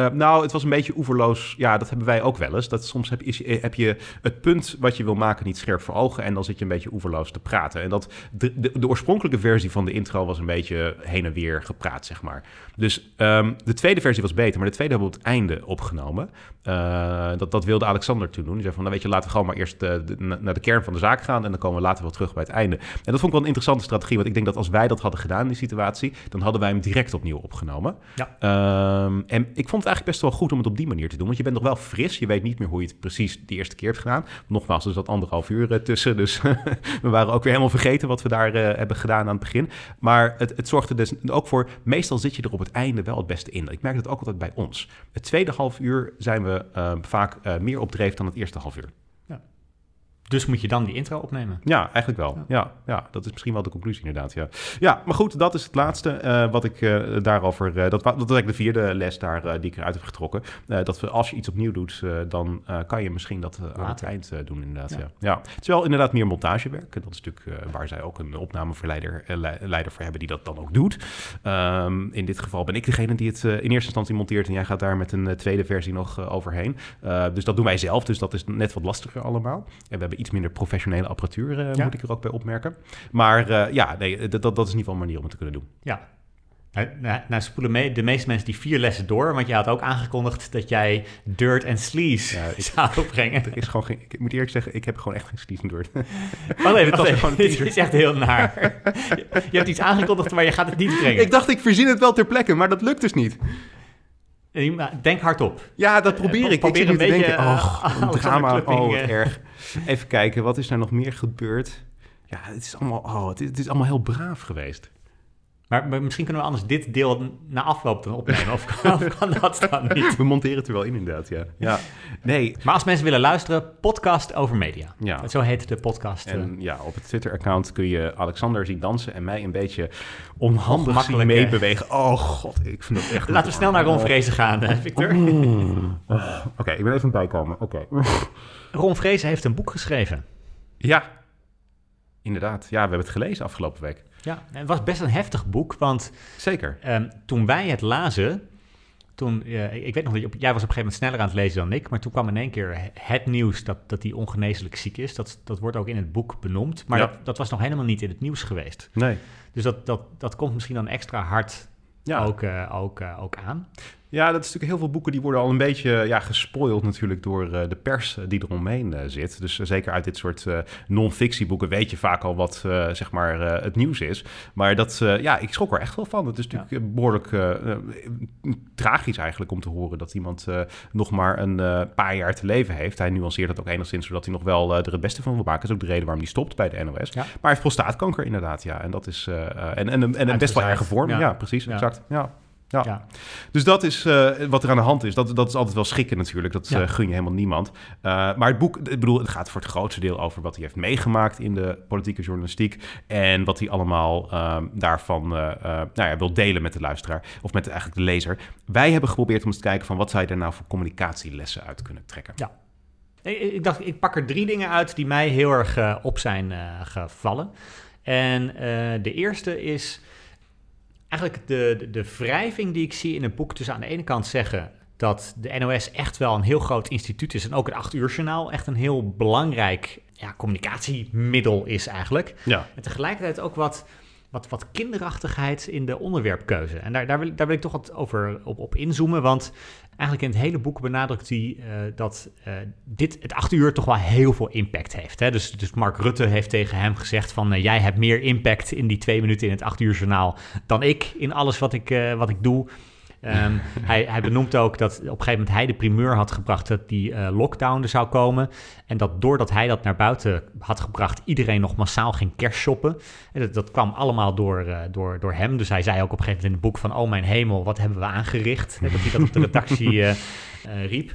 nou, het was een beetje oeverloos. Ja, dat hebben wij ook wel eens. Dat soms heb je, is- heb je het punt wat je wil maken niet scherp voor ogen. En dan zit je een beetje oeverloos te praten. En dat, de, de, de oorspronkelijke versie van de intro was een beetje heen en weer gepraat, zeg maar. Dus ehm, de tweede versie was beter. Maar de tweede hebben we op het einde opgenomen. Eh, dat, dat wilde Alexander toen doen. Die zei van, nou weet je, laten we gewoon maar eerst eh, de- naar de kern van de zaak gaan. En dan komen we later wel terug bij het einde. En dat vond ik wel een interessante strategie. Want ik denk dat als wij dat hadden gedaan in die situatie... dan hadden wij hem direct opnieuw opgenomen. Ja. Ehm, en ik vond het eigenlijk best wel goed om het op die manier te doen. Want je bent nog wel fris. Je weet niet meer hoe je het precies de eerste keer hebt gedaan. Nogmaals, er zat anderhalf uur eh, tussen. Dus we waren ook weer helemaal vergeten wat we daar eh, hebben gedaan aan het begin. Maar het, het zorgde dus ook voor... Meestal zit je er op het einde wel het beste in. Ik merk dat ook altijd bij ons. Het tweede half uur zijn we eh, vaak meer op dreef dan het eerste half uur. Dus moet je dan die intro opnemen. Ja, eigenlijk wel. Ja. Ja, dat is misschien wel de conclusie inderdaad. Ja, ja maar goed, dat is het laatste eh, wat ik eh, daarover... eh, dat, dat is eigenlijk de vierde les daar die ik eruit heb getrokken. Dat we, als je iets opnieuw doet, dan kan je misschien dat aan het eind doen inderdaad. Ja. Ja. Ja. Het is wel inderdaad meer montagewerk. Dat is natuurlijk waar zij ook een opnameverleider le- leider voor hebben die dat dan ook doet. Ehm, in dit geval ben ik degene die het in eerste instantie monteert... en jij gaat daar met een tweede versie nog overheen. Dus dat doen wij zelf, dus dat is net wat lastiger allemaal. En we hebben hebben iets minder professionele apparatuur, eh, Ja. moet ik er ook bij opmerken. Maar eh, ja, nee, dat, dat dat is in ieder geval een manier om het te kunnen doen. Ja. Nou, nou, nou spoelen me- de meeste mensen die vier lessen door, want je had ook aangekondigd dat jij dirt en sleaze Ja, ik- zou opbrengen. Er is gewoon geen, ik moet eerlijk zeggen, ik heb gewoon echt geen sleaze. Wacht even, Het wacht even. Dit is echt heel naar. Je, je hebt iets aangekondigd, maar je gaat het niet brengen. ik dacht, ik verzin het wel ter plekke, maar dat lukt dus niet. Maar Denk hardop. Ja, dat probeer Eh, ik. probeer ik zit nu een beetje, denken, oh, een drama, oh, wat eh. erg. Even kijken, wat is er nog meer gebeurd? Ja, het is allemaal, oh, het is, het is allemaal heel braaf geweest. Maar, maar misschien kunnen we anders dit deel na afloop dan opnemen. Of kan, of kan dat dan niet? We monteren het er wel in, inderdaad, ja. ja. Nee, Maar als mensen willen luisteren, podcast over media. Ja. Zo heet de podcast. eh. En ja, op het Twitter-account kun je Alexander zien dansen en mij een beetje onhandig zien meebewegen. Oh god, ik vind dat echt... Laten we snel naar Ron Vrezen gaan, eh, Victor. Oké, ik ben even bijkomen. Oké. Ron Vrezen heeft een boek geschreven. Ja, inderdaad. Ja, we hebben het gelezen afgelopen week. Ja, en het was best een heftig boek, want Zeker. ehm, toen wij het lazen, toen, ik weet nog dat jij was op een gegeven moment sneller aan het lezen dan ik, maar toen kwam in één keer he- het nieuws dat, dat hij ongeneeslijk ziek is. Dat, dat wordt ook in het boek benoemd, maar Ja. dat, dat was nog helemaal niet in het nieuws geweest. Nee. Dus dat, dat, dat komt misschien dan extra hard Ja. ook, eh, ook, eh, ook aan. Ja, dat is natuurlijk heel veel boeken die worden al een beetje ja, gespoild natuurlijk door eh, de pers eh, die eromheen eh, zit. Dus zeker uit dit soort non-fictieboeken weet je vaak al wat zeg maar het nieuws is. Maar dat, ja, ik schrok er echt wel van. Het is natuurlijk eh, behoorlijk eh, eh, tragisch eigenlijk om te horen dat iemand nog maar een paar jaar te leven heeft. Hij nuanceert dat ook enigszins zodat hij nog wel er het beste van wil maken. Dat is ook de reden waarom hij stopt bij de NOS. Ja. Maar hij heeft prostatakanker inderdaad, ja. En dat is en, en, en, en een best wel erge vorm. Ja, Ja. precies, exact. Ja. Ja. Ja. Dus dat is eh, wat er aan de hand is. Dat, dat is altijd wel schrikken natuurlijk. Dat Ja. eh, gun je helemaal niemand. Uh, maar het boek, ik bedoel, het gaat voor het grootste deel over wat hij heeft meegemaakt in de politieke journalistiek. En wat hij allemaal uh, daarvan nou ja, wil delen met de luisteraar. Of met eigenlijk de lezer. Wij hebben geprobeerd om eens te kijken van wat zou je er nou voor communicatielessen uit kunnen trekken. Ja. Ik dacht, ik pak er drie dingen uit die mij heel erg op zijn gevallen. En de eerste is eigenlijk de, de, de wrijving die ik zie in het boek. Dus aan de ene kant zeggen dat de NOS echt wel een heel groot instituut is. En ook het 8 uur journaal echt een heel belangrijk ja, communicatiemiddel is eigenlijk. Ja. En tegelijkertijd ook wat, wat, wat kinderachtigheid in de onderwerpkeuze. En daar, daar, wil, daar wil ik toch wat over op, op inzoomen. Want eigenlijk in het hele boek benadrukt hij uh, dat uh, dit, het acht uur toch wel heel veel impact heeft. Hè? Dus, dus Mark Rutte heeft tegen hem gezegd van... Uh, jij hebt meer impact in die twee minuten in het acht uur journaal... dan ik in alles wat ik, wat ik doe. Um, hij, hij, benoemt ook dat op een gegeven moment hij de primeur had gebracht dat die uh, lockdown er zou komen. En dat doordat hij dat naar buiten had gebracht, iedereen nog massaal ging kerstshoppen. En dat, dat kwam allemaal door, uh, door, door hem. Dus hij zei ook op een gegeven moment in het boek van, oh mijn hemel, wat hebben we aangericht? dat hij dat op de redactie uh, riep.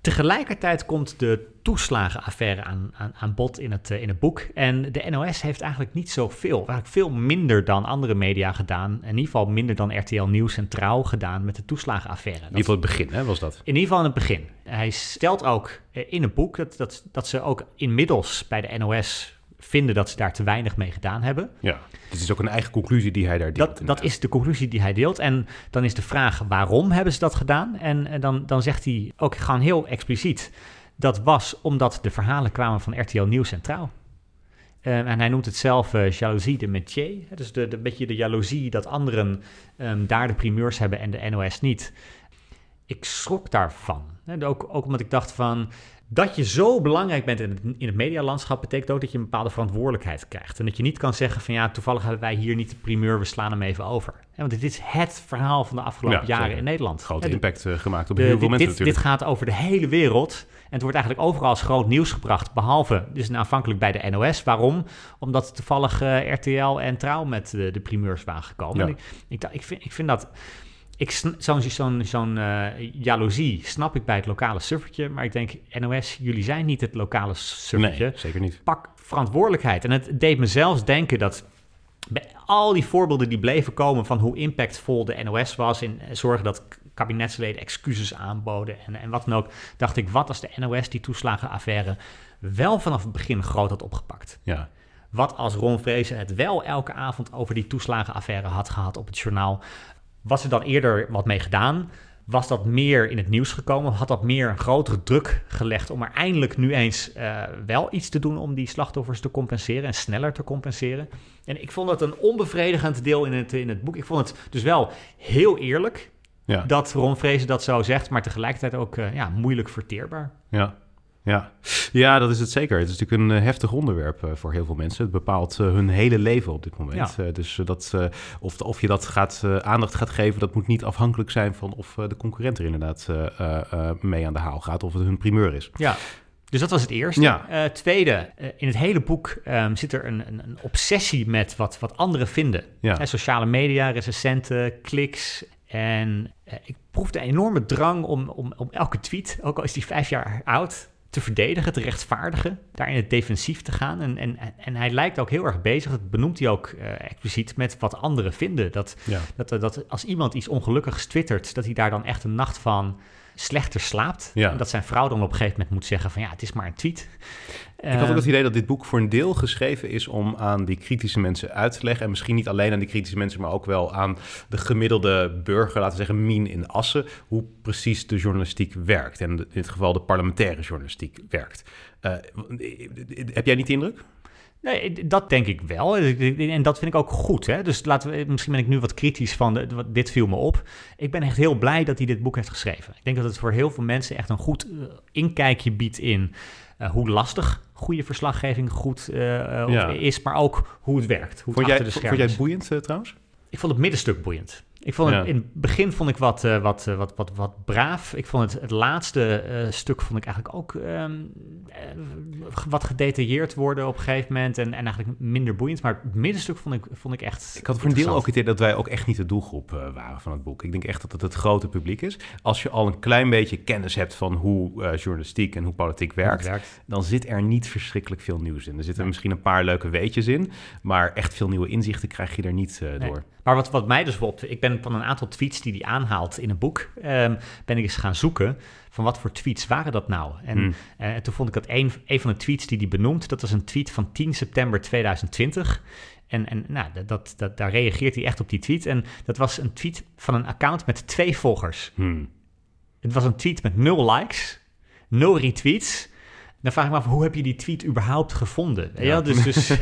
Tegelijkertijd komt de toeslagenaffaire aan, aan, aan bod in het, uh, in het boek. En de NOS heeft eigenlijk niet zoveel, eigenlijk veel minder dan andere media gedaan. In ieder geval minder dan RTL Nieuws en Trouw gedaan met de toeslagenaffaire. In ieder geval het begin, hè, was dat? In ieder geval in het begin. Hij stelt ook uh, in het boek dat, dat, dat ze ook inmiddels bij de NOS vinden dat ze daar te weinig mee gedaan hebben. Ja, dit is ook een eigen conclusie die hij daar deelt. Dat, dat is de conclusie die hij deelt. En dan is de vraag, waarom hebben ze dat gedaan? En, en dan, dan zegt hij ook gewoon heel expliciet... dat was omdat de verhalen kwamen van RTL Nieuws en Trouw. Um, en hij noemt het zelf uh, jaloezie de métier. Dus de, de beetje de jaloezie dat anderen um, daar de primeurs hebben en de NOS niet. Ik schrok daarvan. Ook, ook omdat ik dacht van... Dat je zo belangrijk bent in het, in het medialandschap betekent ook dat je een bepaalde verantwoordelijkheid krijgt. En dat je niet kan zeggen van ja, toevallig hebben wij hier niet de primeur, we slaan hem even over. Ja, want dit is het verhaal van de afgelopen ja, jaren in Nederland. Grote ja, impact uh, gemaakt op de, heel veel dit, mensen dit, natuurlijk. Dit gaat over de hele wereld. En het wordt eigenlijk overal als groot nieuws gebracht, behalve dus aanvankelijk bij de NOS. Waarom? Omdat toevallig uh, RTL en Trouw met uh, de primeurs waren gekomen. Ik, ik, ik, vind, ik vind dat zo'n zo'n zo'n uh, jaloezie snap ik bij het lokale suffertje. Maar ik denk, NOS, jullie zijn niet het lokale suffertje. Nee, zeker niet. Pak verantwoordelijkheid. En het deed me zelfs denken dat bij al die voorbeelden die bleven komen van hoe impactvol de NOS was in zorgen dat kabinetsleden excuses aanboden en, en wat dan ook, dacht ik, wat als de NOS die toeslagenaffaire wel vanaf het begin groot had opgepakt? Ja. Wat als Ron Vrezen het wel elke avond over die toeslagenaffaire had gehad op het journaal? Was er dan eerder wat mee gedaan? was dat meer in het nieuws gekomen? Had dat meer een grotere druk gelegd om er eindelijk nu eens uh, wel iets te doen om die slachtoffers te compenseren en sneller te compenseren? En ik vond het een onbevredigend deel in het, in het boek. Ik vond het dus wel heel eerlijk ja. dat Ron Vrezen dat zo zegt, maar tegelijkertijd ook uh, ja, moeilijk verteerbaar. Ja. Ja. ja, dat is het zeker. Het is natuurlijk een eh, heftig onderwerp uh, voor heel veel mensen. Het bepaalt uh, hun hele leven op dit moment. Ja. dus dat, of, of je dat gaat, aandacht gaat geven, dat moet niet afhankelijk zijn van of de concurrent er inderdaad mee aan de haal gaat, of het hun primeur is. Ja. Dus dat was het eerste. Ja. tweede, in het hele boek um, zit er een, een, een, obsessie met wat, wat anderen vinden. Ja. sociale media, recensenten, kliks. En ik proefde een enorme drang om, om, om elke tweet, ook al is die vijf jaar oud, te verdedigen, te rechtvaardigen, daar in het defensief te gaan. En, en, en hij lijkt ook heel erg bezig, dat benoemt hij ook uh, expliciet, met wat anderen vinden. Dat, dat, dat als iemand iets ongelukkigs twittert, dat hij daar dan echt een nacht van slechter slaapt. Ja. En dat zijn vrouw dan op een gegeven moment moet zeggen van ja, het is maar een tweet. Ik had ook het idee dat dit boek voor een deel geschreven is om aan die kritische mensen uit te leggen. En misschien niet alleen aan die kritische mensen, maar ook wel aan de gemiddelde burger, laten we zeggen Mien in Assen, hoe precies de journalistiek werkt. En in dit geval de parlementaire journalistiek werkt. Uh, heb jij niet de indruk? Nee, dat denk ik wel. En dat vind ik ook goed. Hè? Dus laten we, misschien ben ik nu wat kritisch van, de, dit viel me op. Ik ben echt heel blij dat hij dit boek heeft geschreven. Ik denk dat het voor heel veel mensen echt een goed uh, inkijkje biedt in uh, hoe lastig goede verslaggeving goed uh, ja. is, maar ook hoe het werkt. Hoe vond, het jij, de vond jij het boeiend trouwens? Ik vond het middenstuk boeiend. Ik vond het, in het begin vond ik wat, uh, wat, uh, wat, wat, wat braaf. Ik vond het, het laatste uh, stuk vond ik eigenlijk ook um, wat gedetailleerd worden op een gegeven moment. En, en eigenlijk minder boeiend. Maar het middenstuk vond ik, vond ik echt. Ik had voor een deel ook het idee dat wij ook echt niet de doelgroep waren van het boek. Ik denk echt dat het het grote publiek is. Als je al een klein beetje kennis hebt van hoe journalistiek en hoe politiek werkt, werkt, dan zit er niet verschrikkelijk veel nieuws in. Er zitten misschien een paar leuke weetjes in. Maar echt veel nieuwe inzichten krijg je er niet nee. Maar wat, wat mij dus op, ik ben van een aantal tweets die hij aanhaalt in een boek, um, ben ik eens gaan zoeken van wat voor tweets waren dat nou? En, hmm. uh, toen vond ik dat een, een van de tweets die hij benoemt, dat was een tweet van 10 september 2020. En, en nou, dat, dat, daar reageert hij echt op die tweet. En dat was een tweet van een account met twee volgers. Hmm. Het was een tweet met nul likes, nul retweets. Dan vraag ik me af, hoe heb je die tweet überhaupt gevonden? Ja. dus, dus, ja.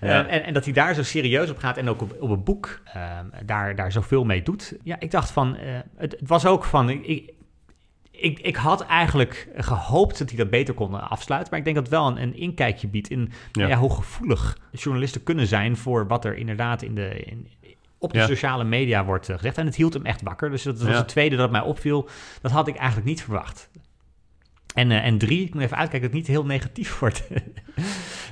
uh, en, en, dat hij daar zo serieus op gaat en ook op, op een boek uh, daar, daar zoveel mee doet. Ja, ik dacht van, uh, het, het, was ook van, ik, ik, ik had eigenlijk gehoopt dat hij dat beter kon afsluiten. Maar ik denk dat het wel een, een inkijkje biedt in ja. Ja, hoe gevoelig journalisten kunnen zijn voor wat er inderdaad in de, in, op de sociale media wordt gezegd. En het hield hem echt wakker. Dus dat was het tweede dat mij opviel. Dat had ik eigenlijk niet verwacht. En, uh, en drie, ik moet even uitkijken dat het niet heel negatief wordt.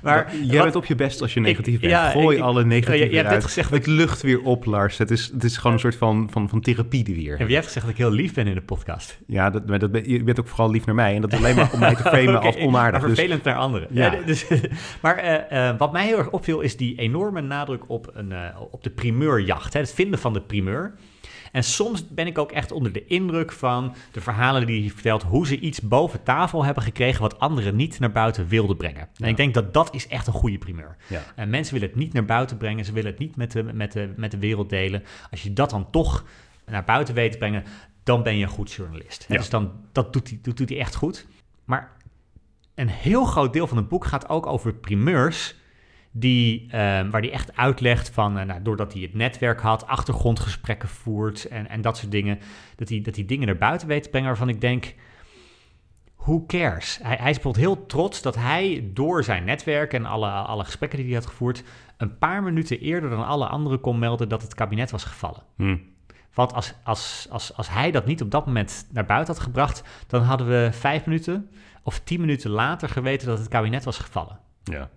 maar Jij wat, bent op je best als je negatief ik, bent. Ja, Gooi ik, alle negatieve je, je hebt gezegd Het lucht weer op, Lars. Het is, het is gewoon een soort van, van, van therapie die we hier hebben. Jij hebt gezegd dat ik heel lief ben in de podcast. Ja, dat, dat ben, je bent ook vooral lief naar mij. En dat alleen maar om mij te framen okay, als onaardig. Maar dus- vervelend dus. naar anderen. Ja. dus, maar uh, uh, wat mij heel erg opviel is die enorme nadruk op, een, op de primeurjacht. Hè, het vinden van de primeur. En soms ben ik ook echt onder de indruk van de verhalen die hij vertelt, hoe ze iets boven tafel hebben gekregen wat anderen niet naar buiten wilden brengen. En ik denk dat dat is echt een goede primeur. Ja. En mensen willen het niet naar buiten brengen, ze willen het niet met de, met, de, met de wereld delen. Als je dat dan toch naar buiten weet te brengen, dan ben je een goed journalist. Ja. Dus dan, dat doet hij, doet, doet hij echt goed. Maar een heel groot deel van het boek gaat ook over primeurs die, uh, waar hij echt uitlegt van, uh, nou, doordat hij het netwerk had, achtergrondgesprekken voert en, en dat soort dingen, dat hij, dat hij dingen naar buiten weet te brengen waarvan ik denk, who cares? Hij, hij is bijvoorbeeld heel trots dat hij door zijn netwerk en alle, alle gesprekken die hij had gevoerd, een paar minuten eerder dan alle anderen kon melden dat het kabinet was gevallen. Hmm. Want als, als, als, als hij dat niet op dat moment naar buiten had gebracht, dan hadden we vijf minuten of tien minuten later geweten dat het kabinet was gevallen. Ja.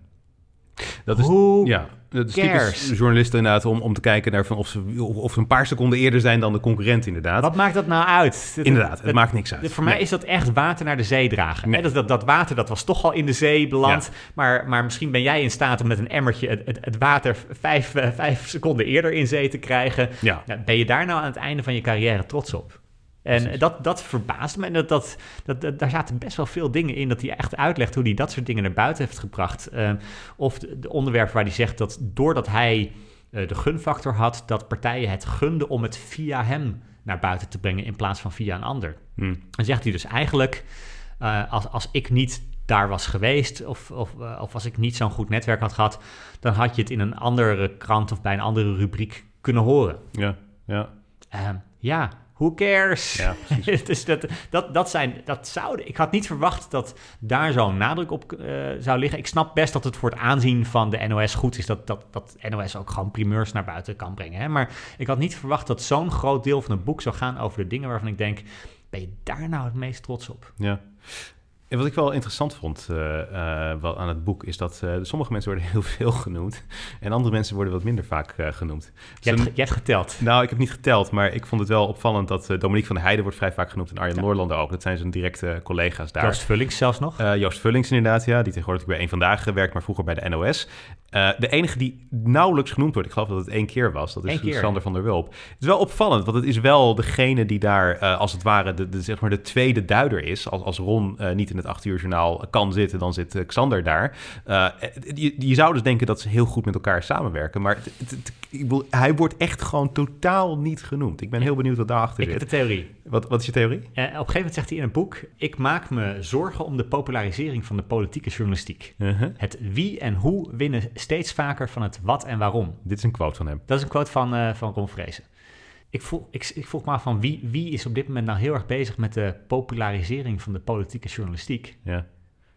Dat is, Who ja, dat is typisch journalisten inderdaad om, om te kijken naar van of, ze, of ze een paar seconden eerder zijn dan de concurrent inderdaad. Wat maakt dat nou uit? Inderdaad, het, maakt niks uit. Voor mij is dat echt water naar de zee dragen. Nee. Dat, dat, dat, water dat was toch al in de zee beland, ja. maar, maar misschien ben jij in staat om met een emmertje het, het, het water vijf, uh, vijf seconden eerder in zee te krijgen. Ja. ben je daar nou aan het einde van je carrière trots op? En dat, dat verbaast me. En dat, dat, dat, daar zaten best wel veel dingen in dat hij echt uitlegt hoe hij dat soort dingen naar buiten heeft gebracht. Uh, of de, de onderwerpen waar hij zegt dat doordat hij uh, de gunfactor had, dat partijen het gunden om het via hem naar buiten te brengen in plaats van via een ander. Hm. Dan zegt hij dus eigenlijk, uh, als, als ik niet daar was geweest of, of, uh, of als ik niet zo'n goed netwerk had gehad, dan had je het in een andere krant of bij een andere rubriek kunnen horen. Ja, ja. Uh, ja, who cares? Ja, dus dat, dat, dat zijn, dat zouden, ik had niet verwacht dat daar zo'n nadruk op uh, zou liggen. Ik snap best dat het voor het aanzien van de NOS goed is dat, dat, dat NOS ook gewoon primeurs naar buiten kan brengen. Hè? Maar ik had niet verwacht dat zo'n groot deel van het boek zou gaan over de dingen waarvan ik denk, ben je daar nou het meest trots op? Ja. En wat ik wel interessant vond uh, uh, wel aan het boek is dat uh, sommige mensen worden heel veel genoemd en andere mensen worden wat minder vaak genoemd. Je hebt, je hebt, geteld? Nou, ik heb niet geteld, maar ik vond het wel opvallend dat Dominique van Heijden wordt vrij vaak genoemd en Arjen ja. Noorlander ook. Dat zijn zijn directe collega's daar. Joost Vullings zelfs nog? Joost Vullings inderdaad, ja, die tegenwoordig bij Eén Vandaag werkt, maar vroeger bij de NOS. de enige die nauwelijks genoemd wordt, ik geloof dat het één keer was, dat is Sander van der Wulp. Het is wel opvallend, want het is wel degene die daar als het ware de, de, zeg maar de tweede duider is, als, als Ron niet in het acht uur journaal kan zitten, dan zit uh, Xander daar. Uh, je, je, zou dus denken dat ze heel goed met elkaar samenwerken, maar hij wordt echt gewoon totaal niet genoemd. Ik ben heel benieuwd wat daarachter ik zit. heb de theorie. Wat, wat is je theorie? Uh, op een gegeven moment zegt hij in een boek, ik maak me zorgen om de popularisering van de politieke journalistiek. Uh -huh. Het wie en hoe winnen steeds vaker van het wat en waarom. Dit is een quote van hem. Dat is een quote van, van Ron Vrezen. Ik, voel, ik, ik vroeg me af van wie, wie is op dit moment nou heel erg bezig met de popularisering van de politieke journalistiek? Ja.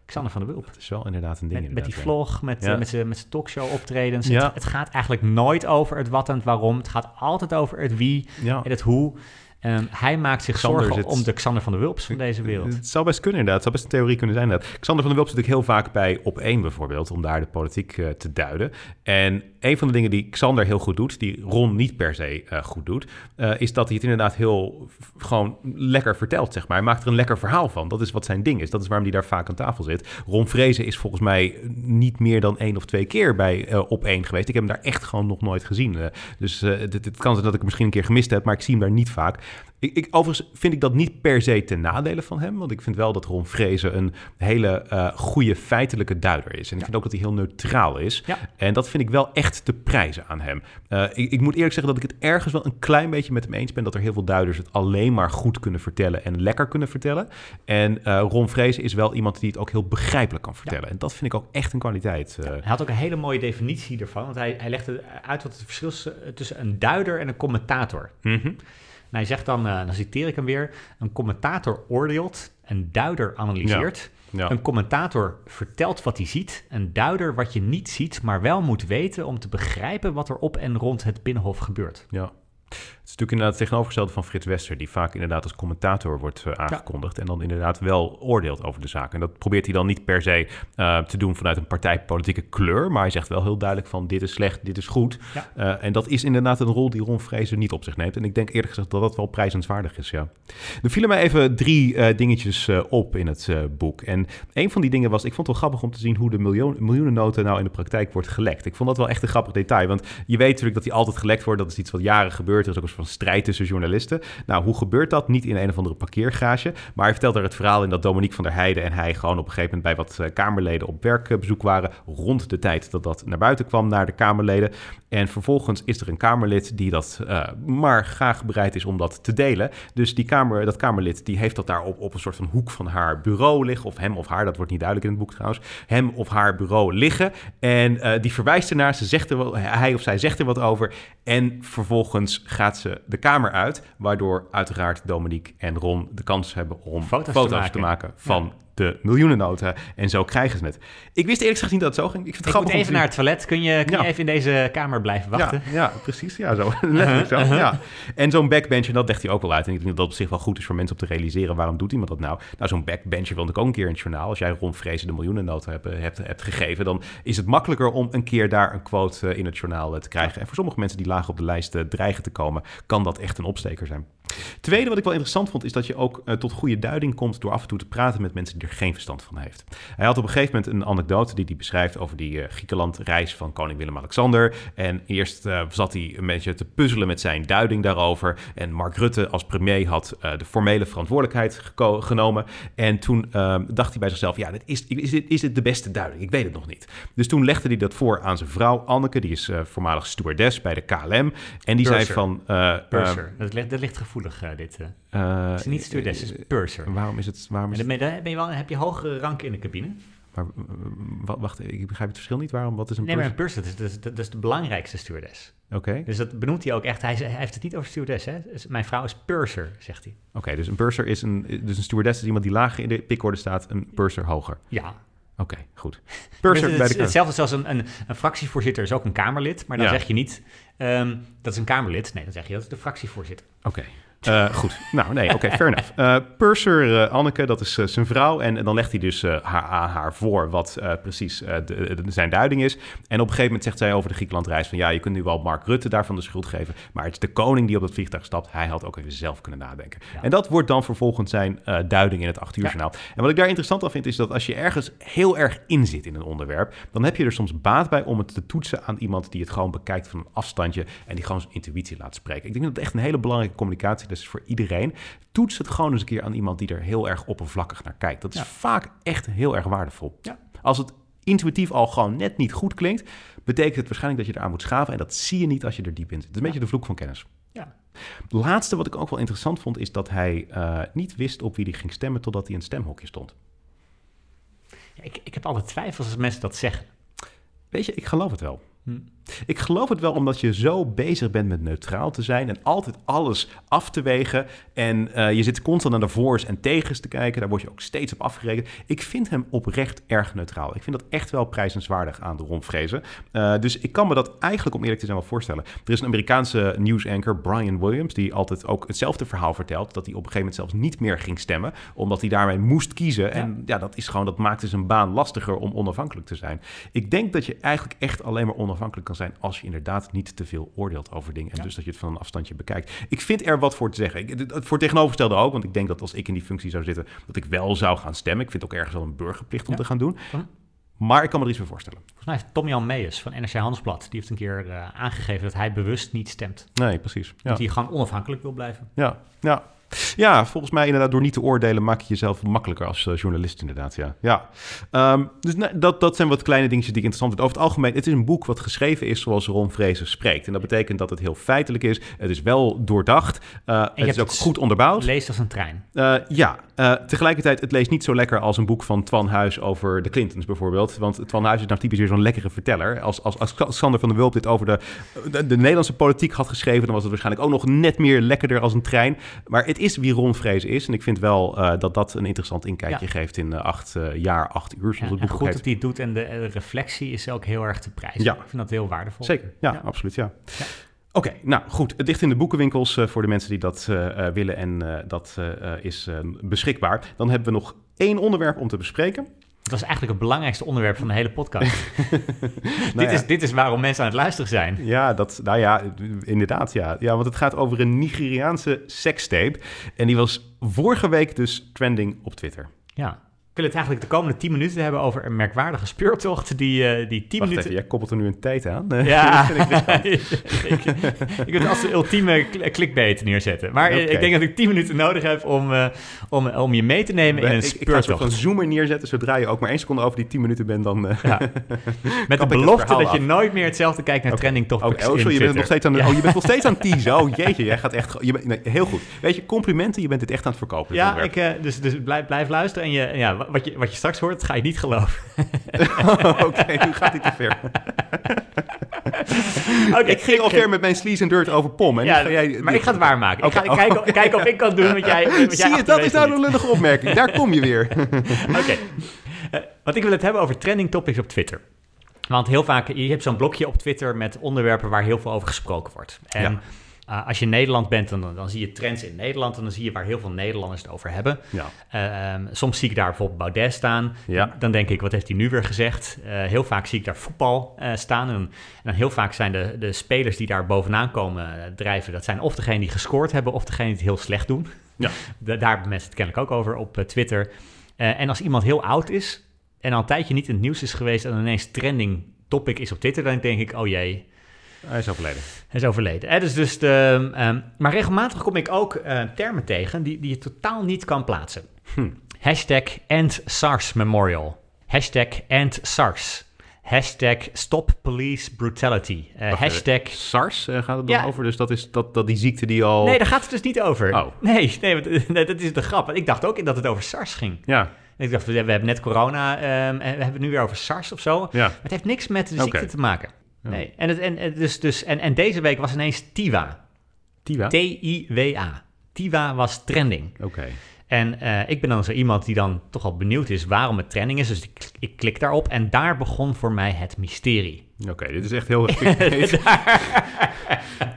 Xander van der Wulp. Dat is wel inderdaad een ding. Met, met die ja. vlog, met, Ja. uh, met zijn met zijn talkshow optredens. Ja. Het, het gaat eigenlijk nooit over het wat en het waarom. Het gaat altijd over het wie Ja. en het hoe. Um, hij maakt zich Xander zorgen zit- om de Xander van der Wulps van deze wereld. Het zou best kunnen inderdaad. Het zou best een theorie kunnen zijn inderdaad. Xander van der Wulp zit natuurlijk heel vaak bij Op 1 bijvoorbeeld... om daar de politiek eh, te duiden. En een van de dingen die Xander heel goed doet... die Ron niet per se eh, goed doet... eh, is dat hij het inderdaad heel gewoon lekker vertelt, zeg maar. Hij maakt er een lekker verhaal van. Dat is wat zijn ding is. Dat is waarom hij daar vaak aan tafel zit. Ron Vrezen is volgens mij niet meer dan één of twee keer bij eh, Op 1 geweest. Ik heb hem daar echt gewoon nog nooit gezien. Dus het, het kan zijn dat ik hem misschien een keer gemist heb... maar ik zie hem daar niet vaak. Ik, ik, overigens vind ik dat niet per se ten nadele van hem. Want ik vind wel dat Ron Vrezen een hele eh goede feitelijke duider is. En ik vind ook dat hij heel neutraal is. Ja. En dat vind ik wel echt te prijzen aan hem. Eh, ik, ik moet eerlijk zeggen dat ik het ergens wel een klein beetje met hem eens ben... dat er heel veel duiders het alleen maar goed kunnen vertellen en lekker kunnen vertellen. En eh, Ron Vrezen is wel iemand die het ook heel begrijpelijk kan vertellen. En dat vind ik ook echt een kwaliteit. Hij had ook een hele mooie definitie ervan. Want hij, hij legde uit wat het verschil is tussen een duider en een commentator. Mhm. En hij zegt dan, eh, dan citeer ik hem weer... een commentator oordeelt, een duider analyseert... Ja. Een commentator vertelt wat hij ziet, een duider wat je niet ziet, maar wel moet weten om te begrijpen wat er op en rond het Binnenhof gebeurt. Ja. Het is natuurlijk inderdaad het tegenovergestelde van Frits Wester, die vaak inderdaad als commentator wordt eh, aangekondigd en dan inderdaad wel oordeelt over de zaak. En dat probeert hij dan niet per se eh, te doen vanuit een partijpolitieke kleur, maar hij zegt wel heel duidelijk van dit is slecht, dit is goed. Ja. Eh, en dat is inderdaad een rol die Ron Vrezen niet op zich neemt. En ik denk eerlijk gezegd dat dat wel prijzenswaardig is, ja. Er vielen mij even drie dingetjes op in het boek. En een van die dingen was, ik vond het wel grappig om te zien hoe de miljoen, miljoenennota nou in de praktijk wordt gelekt. Ik vond dat wel echt een grappig detail, want je weet natuurlijk dat die altijd gelekt wordt. Dat is iets wat jaren gebeurt. Er is ook een soort van strijd tussen journalisten. Nou, hoe gebeurt dat? Niet in een of andere parkeergarage, maar hij vertelt er het verhaal in dat Dominique van der Heijden en hij gewoon op een gegeven moment bij wat eh, Kamerleden op werkbezoek waren rond de tijd dat dat naar buiten kwam naar de Kamerleden. En vervolgens is er een Kamerlid die dat eh, maar graag bereid is om dat te delen. Dus die kamer, dat Kamerlid die heeft dat daar op, op een soort van hoek van haar bureau liggen. Of hem of haar, dat wordt niet duidelijk in het boek trouwens. Hem of haar bureau liggen. En eh, die verwijst ernaar, ze zegt er, hij of zij zegt er wat over. En vervolgens gaat ze de kamer uit. Waardoor uiteraard Dominique en Ron de kans hebben om Foto's foto's, te te, maken. maken. van de miljoenennota. En zo krijgen ze het. Ik wist eerlijk gezegd niet dat het zo ging. Ik vind het Ik moet even naar het toilet. Kun je, kun je even in deze kamer blijven wachten? Ja, ja, precies. Ja, zo. Letterlijk zo. Ja. En zo'n backbencher, dat legt hij ook wel uit. En ik denk dat dat op zich wel goed is voor mensen om te realiseren. Waarom doet iemand dat nou? Nou, zo'n backbencher wilde ik ook een keer in het journaal. Als jij Ron Vrezen de miljoenennota hebt, hebt, hebt gegeven... dan is het makkelijker om een keer daar een quote eh, in het journaal eh, te krijgen. En voor sommige mensen die laag op de lijst eh, dreigen te komen... kan dat echt een opsteker zijn. Tweede wat ik wel interessant vond... is dat je ook eh, tot goede duiding komt... door af en toe te praten met mensen die zeker geen verstand van heeft. Hij had op een gegeven moment een anekdote die hij beschrijft over die uh, Griekenland-reis van koning Willem-Alexander. En eerst uh, zat hij een beetje te puzzelen met zijn duiding daarover. En Mark Rutte als premier had uh, de formele verantwoordelijkheid genomen. En toen dacht hij bij zichzelf, ja, dit is, is, dit, is dit de beste duiding? Ik weet het nog niet. Dus toen legde hij dat voor aan zijn vrouw Anneke, die is voormalig stewardess bij de KLM. En die Purser. zei van... Purser, dat, ligt, dat ligt gevoelig, dit. Het is niet stewardess, het is purser. Waarom is het... Waarom is en dan ben je wel, heb je hogere rank in de cabine. Maar wacht, ik begrijp het verschil niet. Waarom? Wat is een nee, maar een purser, dat is, dat is de belangrijkste stewardess. Oké. Dus dat benoemt hij ook echt. Hij, hij, heeft het niet over stewardess, hè? Dus mijn vrouw is purser, zegt hij. Oké, dus een purser is een... Dus een stewardess is iemand die lager in de pickorde staat, een purser hoger. Ja. Oké, goed. Purser het, bij de Hetzelfde zoals een, een, een, fractievoorzitter is ook een Kamerlid. Maar dan Ja. zeg je niet, ehm, dat is een Kamerlid. Nee, dan zeg je dat is de fractievoorzitter. Oké. Eh, goed. Nou, nee, oké, fair enough. Eh, Purser eh, Anneke, dat is zijn vrouw. En, en dan legt hij dus haar, aan haar voor wat precies de, de- zijn duiding is. En op een gegeven moment zegt zij over de Griekenlandreis van... ja, je kunt nu wel Mark Rutte daarvan de schuld geven... maar het is de koning die op dat vliegtuig stapt. Hij had ook even zelf kunnen nadenken. Ja. En dat wordt dan vervolgens zijn duiding in het acht uur Ja. journaal. En wat ik daar interessant aan vind, is dat als je ergens heel erg in zit in een onderwerp... dan heb je er soms baat bij om het te toetsen aan iemand... die het gewoon bekijkt van een afstandje... en die gewoon zijn intuïtie laat spreken. Ik denk dat het echt een hele belangrijke is voor iedereen. Toets het gewoon eens een keer aan iemand die er heel erg oppervlakkig naar kijkt. Dat is Ja. vaak echt heel erg waardevol. Ja. Als het intuïtief al gewoon net niet goed klinkt... betekent het waarschijnlijk dat je eraan moet schaven... en dat zie je niet als je er diep in zit. Het is een beetje de vloek van kennis. Ja. Het laatste wat ik ook wel interessant vond... is dat hij eh, niet wist op wie hij ging stemmen... totdat hij in het stemhokje stond. Ja, ik, ik heb altijd twijfels als mensen dat zeggen. Weet je, ik geloof het wel. Hm. Ik geloof het wel omdat je zo bezig bent met neutraal te zijn en altijd alles af te wegen. En eh, je zit constant naar de voor's en tegens te kijken. Daar word je ook steeds op afgerekend. Ik vind hem oprecht erg neutraal. Ik vind dat echt wel prijzenswaardig aan de rondvrezen. Eh, dus ik kan me dat eigenlijk, om eerlijk te zijn, wel voorstellen. Er is een Amerikaanse nieuwsanker, Brian Williams, die altijd ook hetzelfde verhaal vertelt. Dat hij op een gegeven moment zelfs niet meer ging stemmen, omdat hij daarmee moest kiezen. En ja, dat is gewoon, dat maakte zijn baan lastiger om onafhankelijk te zijn. Ik denk dat je eigenlijk echt alleen maar onafhankelijk kan zijn als je inderdaad niet te veel oordeelt over dingen. En Ja. dus dat je het van een afstandje bekijkt. Ik vind er wat voor te zeggen. Ik, het- het voor tegenovergestelde ook, want ik denk dat als ik in die functie zou zitten, dat ik wel zou gaan stemmen. Ik vind het ook ergens wel een burgerplicht om Ja. te gaan doen. Hm. Maar ik kan me er iets bij voorstellen. Volgens mij heeft Tom-Jan Meijers van NRC Handelsblad... die heeft een keer eh, aangegeven dat hij bewust niet stemt. Nee, precies. Ja. Dat hij gewoon onafhankelijk wil blijven. Ja, ja. Ja, volgens mij inderdaad door niet te oordelen maak je jezelf makkelijker als eh, journalist inderdaad, ja. ja. Ehm, dus dat, dat zijn wat kleine dingetjes die ik interessant vind. Over het algemeen, het is een boek wat geschreven is zoals Ron Vrezen spreekt. En dat betekent dat het heel feitelijk is. Het is wel doordacht. eh, het hebt is ook het goed onderbouwd. Leest als een trein. Eh, ja, tegelijkertijd, het leest niet zo lekker als een boek van Twan Huis over de Clintons bijvoorbeeld. Want Twan Huis is nou typisch weer zo'n lekkere verteller. Als, als, als Sander van der Wulp dit over de, de, de Nederlandse politiek had geschreven, dan was het waarschijnlijk ook nog net meer lekkerder als een trein. Maar het is wie Ron Vrezen is. En ik vind wel eh, dat dat een interessant inkijkje Ja. geeft in eh, acht eh, jaar, acht uur, zoals Ja, het boek goed heet. dat hij het doet en de, de reflectie is ook heel erg te prijzen. Ja. Ik vind dat heel waardevol. Zeker, ja, Ja. absoluut, ja. Oké, nou goed. Het ligt in de boekenwinkels voor de mensen die dat willen en dat is beschikbaar. Dan hebben we nog één onderwerp om te bespreken. Dat was eigenlijk het belangrijkste onderwerp van de hele podcast. dit, Nou ja. is, dit is waarom mensen aan het luisteren zijn. Ja, dat, nou ja, inderdaad, ja. Ja, want het gaat over een Nigeriaanse sekstape. En die was vorige week dus trending op Twitter. Ja. Ik wil het eigenlijk de komende 10 minuten hebben over een merkwaardige speurtocht die, eh die 10 Wacht minuten... even, jij koppelt er nu een tijd aan. Ja, ik wil het als de ultieme clickbait neerzetten. Maar ik denk dat ik 10 minuten nodig heb om, eh, om, om je mee te nemen in een ik, ik ga een speurtocht. zoomer neerzetten. Zodra je ook maar één seconde over die 10 minuten bent, dan... eh, Ja. Met de belofte dat je nooit meer hetzelfde kijkt naar trending topics oh, in sorry, je bent, nog steeds aan, Ja. oh, je bent nog steeds aan teasen. Oh, jeetje, jij gaat echt... Je bent, nee, heel goed. Weet je, complimenten, je bent dit echt aan het verkopen. Ja, ik, dus, dus blijf, blijf luisteren en je, ja, wat, je, wat je straks hoort, ga je niet geloven. Oké, nu gaat hij te ver. Oké, ik ging al ver met mijn sleaze en dirt over Pom. En Ja, ga jij, maar ik ga het waarmaken. Oké, ik ga kijken, oké. kijken of ik kan doen wat jij, wat jij Zie je, dat is nou een lullige opmerking. Daar kom je weer. Oké. Eh, want ik wil het hebben over trending topics op Twitter. Want heel vaak, je hebt zo'n blokje op Twitter met onderwerpen waar heel veel over gesproken wordt. En Ja. Eh, als je in Nederland bent, dan, dan zie je trends in Nederland en dan zie je waar heel veel Nederlanders het over hebben. Ja. Eh, ehm, soms zie ik daar bijvoorbeeld Baudet staan. Ja. Dan denk ik, wat heeft hij nu weer gezegd? Eh, heel vaak zie ik daar voetbal staan. En, en dan heel vaak zijn de, de spelers die daar bovenaan komen drijven... dat zijn of degene die gescoord hebben of degene die het heel slecht doen. Ja. Da- daar hebben mensen het kennelijk ook over op Twitter. En als iemand heel oud is en al een tijdje niet in het nieuws is geweest en ineens trending topic is op Twitter, dan denk ik, oh jee, Hij is overleden. Hij is overleden. Hè? Dus, dus de, ehm, maar regelmatig kom ik ook eh, termen tegen die, die je totaal niet kan plaatsen. Hm. Hashtag End SARS Memorial. Hashtag End SARS. Hashtag Stop Police Brutality. Eh, Wacht hashtag... SARS eh, gaat het dan Ja. over? Dus dat is dat, dat die ziekte die al... Nee, daar gaat het dus niet over. Oh. Nee, nee, want- nee, dat is de grap. Ik dacht ook dat het over SARS ging. Ja, Ik dacht, we hebben net corona ehm, en we hebben het nu weer over SARS of zo. ja. Maar het heeft niks met de ziekte te maken. Nee. En, het, en, dus, dus, en, en deze week was ineens TIWA. Tiva? T-I-W-A. TIWA was trending. Oké. En eh, ik ben dan zo iemand die dan toch al benieuwd is waarom het trending is. Dus ik, ik klik daarop en daar begon voor mij het mysterie. Oké, dit is echt heel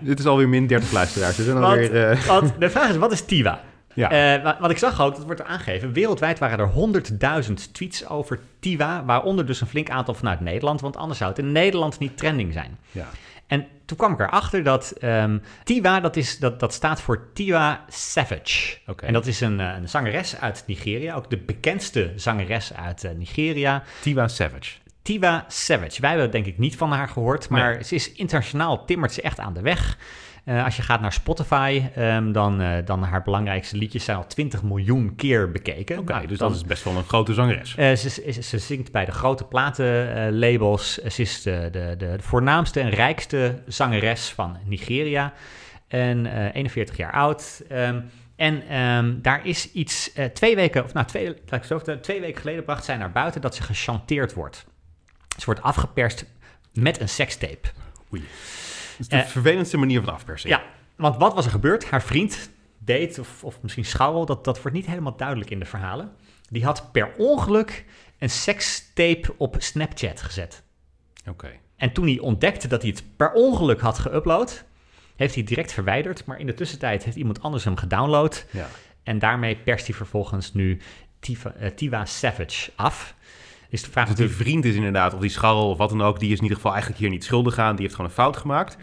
dit is alweer min 30 luisteraars. Want, alweer... eh, want de vraag is, wat is TIWA? Ja. Eh, wa- wat ik zag ook, dat wordt er aangegeven. Wereldwijd waren er 100.000 tweets over TIWA, waaronder dus een flink aantal vanuit Nederland, want anders zou het in Nederland niet trending zijn. ja. En toen kwam ik erachter dat ehm Tiwa, dat, is, dat, dat staat voor Tiwa Savage. En dat is een, eh, een zangeres uit Nigeria, ook de bekendste zangeres uit eh, Nigeria. Tiva Savage. Tiwa Savage. Wij hebben denk ik niet van haar gehoord, maar ze is internationaal, timmert ze echt aan de weg. Eh, als je gaat naar Spotify, ehm, dan, eh, dan haar belangrijkste liedjes zijn al 20 miljoen keer bekeken. Oké, Nou, dus dan- dat is best wel een grote zangeres. eh, ze, ze, ze zingt bij de grote platenlabels. ze is de, de, de voornaamste en rijkste zangeres van Nigeria. En eh, 41 jaar oud. Ehm, en ehm, daar is iets, twee weken, of nou, twee, laat ik zo vertellen, twee weken geleden bracht zij naar buiten dat ze gechanteerd wordt. Ze wordt afgeperst met een sekstape. Oei. Is de Eh, vervelendste manier van afpersing. Ja, want wat was er gebeurd? Haar vriend deed, of, of misschien schouwel, dat, dat wordt niet helemaal duidelijk in de verhalen. Die had per ongeluk een sekstape op Snapchat gezet. Oké. En toen hij ontdekte dat hij het per ongeluk had geüpload, heeft hij het direct verwijderd. Maar in de tussentijd heeft iemand anders hem gedownload. Ja. En daarmee perst hij vervolgens nu Tiva, eh, Tiwa Savage af. Is de vraag Dus de natuurlijk... vriend is inderdaad, of die scharrel of wat dan ook, die is in ieder geval eigenlijk hier niet schuldig aan. Die heeft gewoon een fout gemaakt.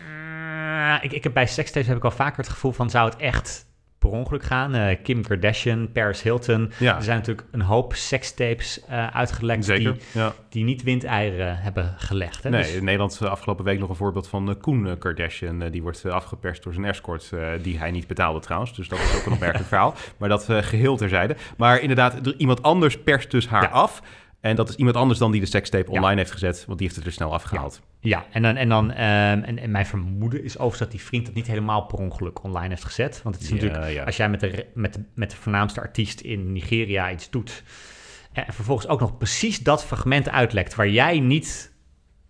Ah, ik, ik heb bij sekstapes heb ik al vaker het gevoel van zou het echt per ongeluk gaan. Eh, Kim Kardashian, Paris Hilton. Ja, Er zijn natuurlijk een hoop sekstapes eh uitgelekt zeker. die, Ja. die niet windeieren hebben gelegd. Hè? Nee, Dus- in Nederland eh, afgelopen week nog een voorbeeld van Koen Kardashian. Die wordt afgeperst door zijn escort, die hij niet betaalde trouwens. Dus dat is ook een opmerkelijk verhaal. Maar dat eh, geheel terzijde. Maar inderdaad, er- iemand anders perst dus haar Ja. af. En dat is iemand anders dan die de sekstape Ja. online heeft gezet, want die heeft het er snel afgehaald. Ja, en dan, en, dan ehm, en, en mijn vermoeden is overigens dat die vriend het niet helemaal per ongeluk online heeft gezet. Want het is natuurlijk, Ja, als jij met de, met, de, met de voornaamste artiest in Nigeria iets doet... en vervolgens ook nog precies dat fragment uitlekt waar jij niet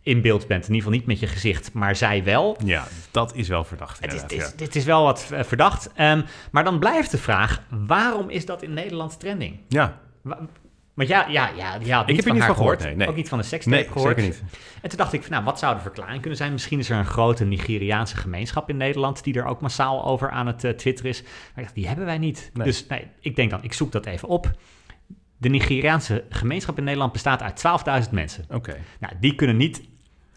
in beeld bent. In ieder geval niet met je gezicht, maar zij wel. Ja, dat is wel verdacht. Het is, het is, dit is wel wat eh, verdacht. Ehm, maar dan blijft de vraag, waarom is dat in Nederland trending? ja. Ja. Want ja, ja, ja, had Ik heb haar niet van gehoord, nee, nee. Ook niet van de sekstape Nee, gehoord. zeker niet. En toen dacht ik, van, nou, wat zou de verklaring kunnen zijn? Misschien is er een grote Nigeriaanse gemeenschap in Nederland... die er ook massaal over aan het uh, twitteren is. Maar ik dacht, die hebben wij niet. Nee. Dus nee, ik denk dan, ik zoek dat even op. De Nigeriaanse gemeenschap in Nederland bestaat uit 12.000 mensen. Oké. Nou, die kunnen niet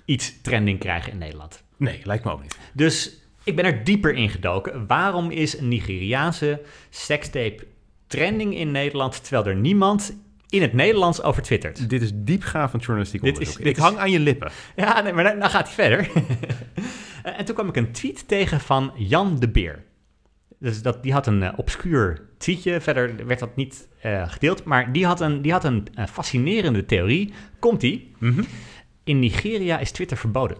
iets trending krijgen in Nederland. Nee, lijkt me ook niet. Dus ik ben er dieper in gedoken. Waarom is een Nigeriaanse sekstape trending in Nederland... terwijl er niemand in het Nederlands over twittert? Dit is diepgravend journalistiek Dit is- dit ik is- hang aan je lippen. Ja, nee, maar dan, dan gaat hij verder. Eh, en toen kwam ik een tweet tegen van Jan de Beer. Dus dat, die had een eh, obscuur tweetje. Verder werd dat niet eh, gedeeld. Maar die had een, die had een fascinerende theorie. Komt-ie? Mhm. In Nigeria is Twitter verboden.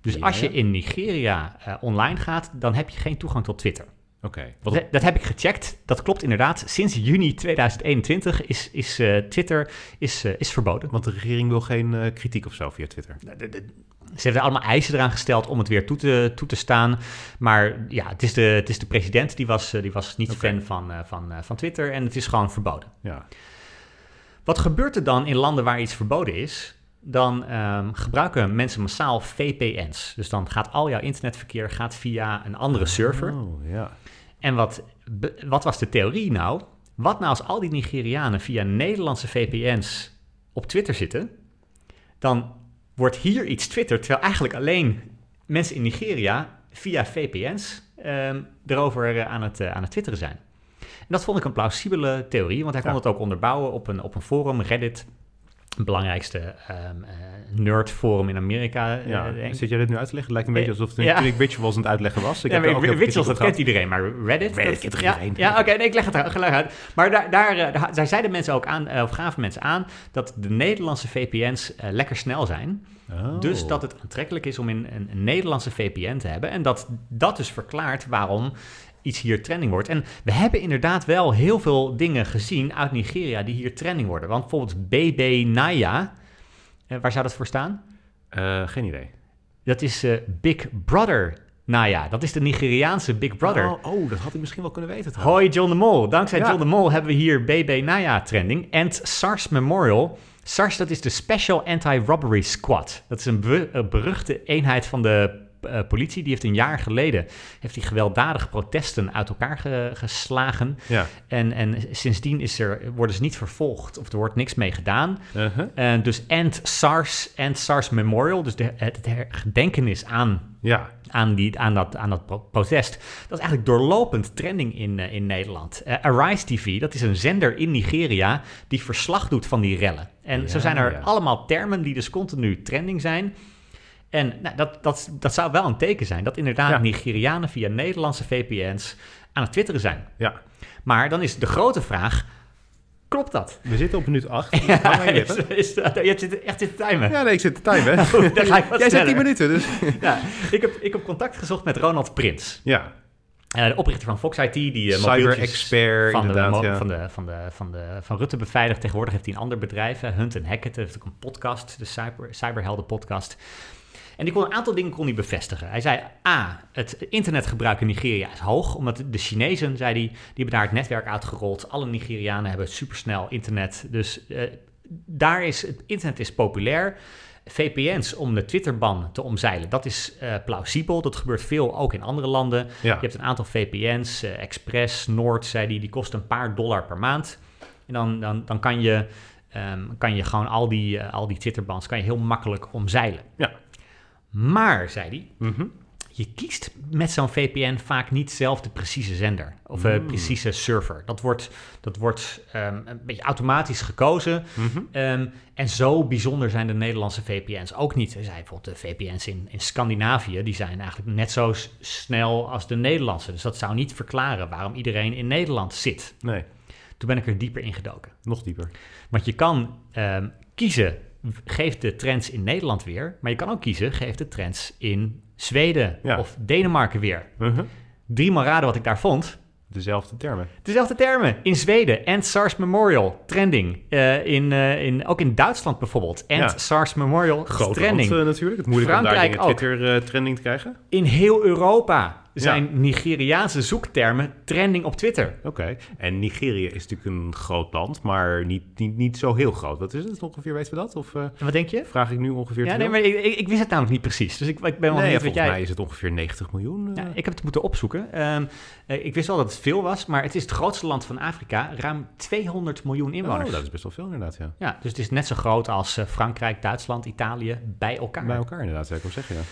Dus Ja, als je ja. in Nigeria online gaat, dan heb je geen toegang tot Twitter. Oké. Wat Dat, dat heb ik gecheckt. Dat klopt inderdaad. Sinds juni 2021 is, is eh, Twitter is, eh, is verboden. Want de regering wil geen eh, kritiek of zo via Twitter. De- de- Ze hebben allemaal eisen eraan gesteld om het weer toe te, toe te staan. Maar ja, het is de, het is de president die was, die was niet fan van, van, van Twitter en het is gewoon verboden. Ja. Wat gebeurt er dan in landen waar iets verboden is? Dan ehm, gebruiken mensen massaal VPN's. Dus dan gaat al jouw internetverkeer gaat via een andere server. Oh, ja. En wat, wat was de theorie nou? Wat nou als al die Nigerianen via Nederlandse VPN's op Twitter zitten? Dan wordt hier iets twitterd, terwijl eigenlijk alleen mensen in Nigeria via VPN's ehm, erover eh, aan, het, eh, aan het twitteren zijn. dat vond ik een plausibele theorie, want hij kon Ja. het ook onderbouwen op een, op een forum, Reddit. Belangrijkste ehm eh, nerdforum in Amerika. eh, Ja, denk ik. zit jij dit nu uit te leggen? Lijkt een beetje alsof het Ja. ik Rituals aan het uitleggen was. Ik ja, heb maar dat kent iedereen, maar Reddit... Reddit dat- kent ja, iedereen? Ja, oké, nee, ik leg het gelijk uit. Maar daar, daar, eh, daar, daar zeiden mensen ook aan, of gaven mensen aan, dat de Nederlandse VPN's lekker snel zijn. Oh. Dus dat het aantrekkelijk is om in een, een Nederlandse VPN te hebben. En dat dat dus verklaart waarom iets hier trending wordt. En we hebben inderdaad wel heel veel dingen gezien uit Nigeria die hier trending worden. Want bijvoorbeeld BB Naya, eh, waar zou dat voor staan? Eh, geen idee. Dat is eh, Big Brother Naya. Dat is de Nigeriaanse Big Brother. Oh, oh, dat had ik misschien wel kunnen weten. Hoi John de Mol. Dankzij Ja. John de Mol hebben we hier BB Naya trending. En SARS Memorial. SARS, dat is de Special Anti-Robbery Squad. Dat is een be- beruchte eenheid van de eh, politie. Die heeft een jaar geleden heeft die gewelddadige protesten uit elkaar ge- geslagen. Ja. En, en sindsdien is er, worden ze niet vervolgd of er wordt niks mee gedaan. Uh-huh. Eh, dus End SARS, End SARS Memorial, dus de, het, het gedenkenis aan Ja. aan, die, aan, dat, aan dat pro- protest. Dat is eigenlijk doorlopend trending in, eh, in Nederland. Arise TV, dat is een zender in Nigeria die verslag doet van die rellen. En zo zijn er ja. allemaal termen die dus continu trending zijn. En nou, dat, dat, dat zou wel een teken zijn dat inderdaad Ja. Nigerianen via Nederlandse VPN's aan het twitteren zijn. ja. Maar dan is de grote vraag, klopt dat? We zitten op minuut 8. Hang aan je is, je hebt zitten- echt zitten timen. Ja, nee, ik zit te timen. Dan ga ik wat Jij zit sneller. 10 minuten, dus... Ja, ik, heb, ik heb contact gezocht met Ronald Prins. Ja. Eh, de oprichter van Fox IT, die uh, Cyber-expert, van, ja. van, de, van, de, van, de, van Rutte beveiligd. Tegenwoordig heeft hij een ander bedrijf, eh, Hunt Hackett, heeft ook een podcast, de Cyber, Cyberhelden podcast. En die kon een aantal dingen kon hij bevestigen. Hij zei, A, het internetgebruik in Nigeria is hoog, omdat de Chinezen, zei hij, die hebben daar het netwerk uitgerold. Alle Nigerianen hebben supersnel internet, dus eh, daar is, het internet is populair. VPN's om de Twitterban te omzeilen, dat is eh, plausibel. Dat gebeurt veel ook in andere landen. Ja. Je hebt een aantal VPN's, eh, Express, Noord, zei die, die kosten een paar dollar per maand. En dan, dan, dan kan, je, ehm, kan je gewoon al die, al die Twitterbans kan je heel makkelijk omzeilen. Ja. Maar, zei hij, Mhm. je kiest met zo'n VPN vaak niet zelf de precieze zender of eh, Mm. precieze server. Dat wordt, dat wordt ehm, een beetje automatisch gekozen. Mhm. Ehm, en zo bijzonder zijn de Nederlandse VPN's ook niet. Er zijn bijvoorbeeld de VPN's in, in Scandinavië, die zijn eigenlijk net zo snel als de Nederlandse. Dus dat zou niet verklaren waarom iedereen in Nederland zit. Nee, Toen ben ik er dieper in gedoken. nog dieper. Want je kan ehm, kiezen, geef de trends in Nederland weer. Maar je kan ook kiezen, geef de trends in Zweden Ja. of Denemarken weer. Mhm. Drie maal raden wat ik daar vond. Dezelfde termen. Dezelfde termen. In Zweden, End SARS Memorial, trending. Eh, in, eh, in, ook in Duitsland bijvoorbeeld, Ja. SARS Memorial, Groot trending. land, eh, natuurlijk. Het moeilijk om daar Frankrijk ook. Twitter-trending te krijgen. In heel Europa zijn Nigeriaanse zoektermen trending op Twitter. Oké. En Nigeria is natuurlijk een groot land, maar niet, niet, niet zo heel groot. Wat is het ongeveer, weten we dat? Of eh, wat denk je? vraag ik nu ongeveer Ja, nee, maar ik, ik, ik wist het namelijk niet precies. Dus ik, ik ben wel Nee, benieuwd wat volgens jij... mij is het ongeveer 90 miljoen. eh. Ja, ik heb het moeten opzoeken. Ehm, eh, ik wist wel dat het veel was, maar het is het grootste land van Afrika. Ruim 200 miljoen inwoners. Oh, dat is best wel veel inderdaad, ja. Ja, dus het is net zo groot als eh, Frankrijk, Duitsland, Italië bij elkaar. Bij elkaar inderdaad, zou ik wel zeggen, ja.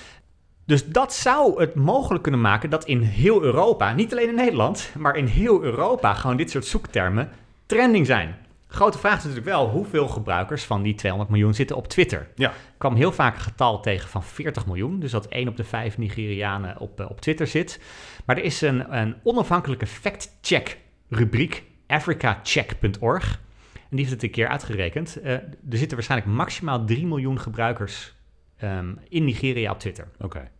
Dus dat zou het mogelijk kunnen maken dat in heel Europa, niet alleen in Nederland, maar in heel Europa gewoon dit soort zoektermen trending zijn. Grote vraag is natuurlijk wel hoeveel gebruikers van die 200 miljoen zitten op Twitter. Ja. Ik kwam heel vaak een getal tegen van 40 miljoen, dus dat 1 op de 5 Nigerianen op, eh, op Twitter zit. Maar er is een, een onafhankelijke fact-check rubriek, africacheck.org. En die heeft het een keer uitgerekend. Eh, er zitten waarschijnlijk maximaal 3 miljoen gebruikers ehm, in Nigeria op Twitter. Oké.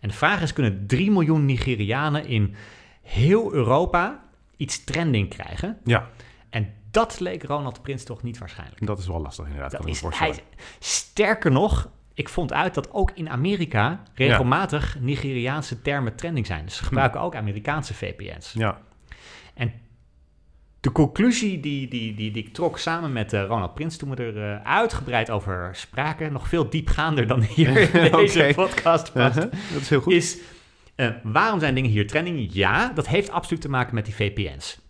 En de vraag is, kunnen 3 miljoen Nigerianen in heel Europa iets trending krijgen? Ja, En dat leek Ronald Prins toch niet waarschijnlijk. dat is wel lastig inderdaad, Dat kan is, hij, sterker nog, ik vond uit dat ook in Amerika regelmatig Nigeriaanse termen trending zijn. Dus ze gebruiken ook Amerikaanse VPN's. Ja, En de conclusie die, die, die, die ik trok samen met eh, Ronald Prins toen we er eh, uitgebreid over spraken, nog veel diepgaander dan hier in deze podcast past, Uh-huh, dat is heel goed. is eh, waarom zijn dingen hier trending? Ja, dat heeft absoluut te maken met die VPN's.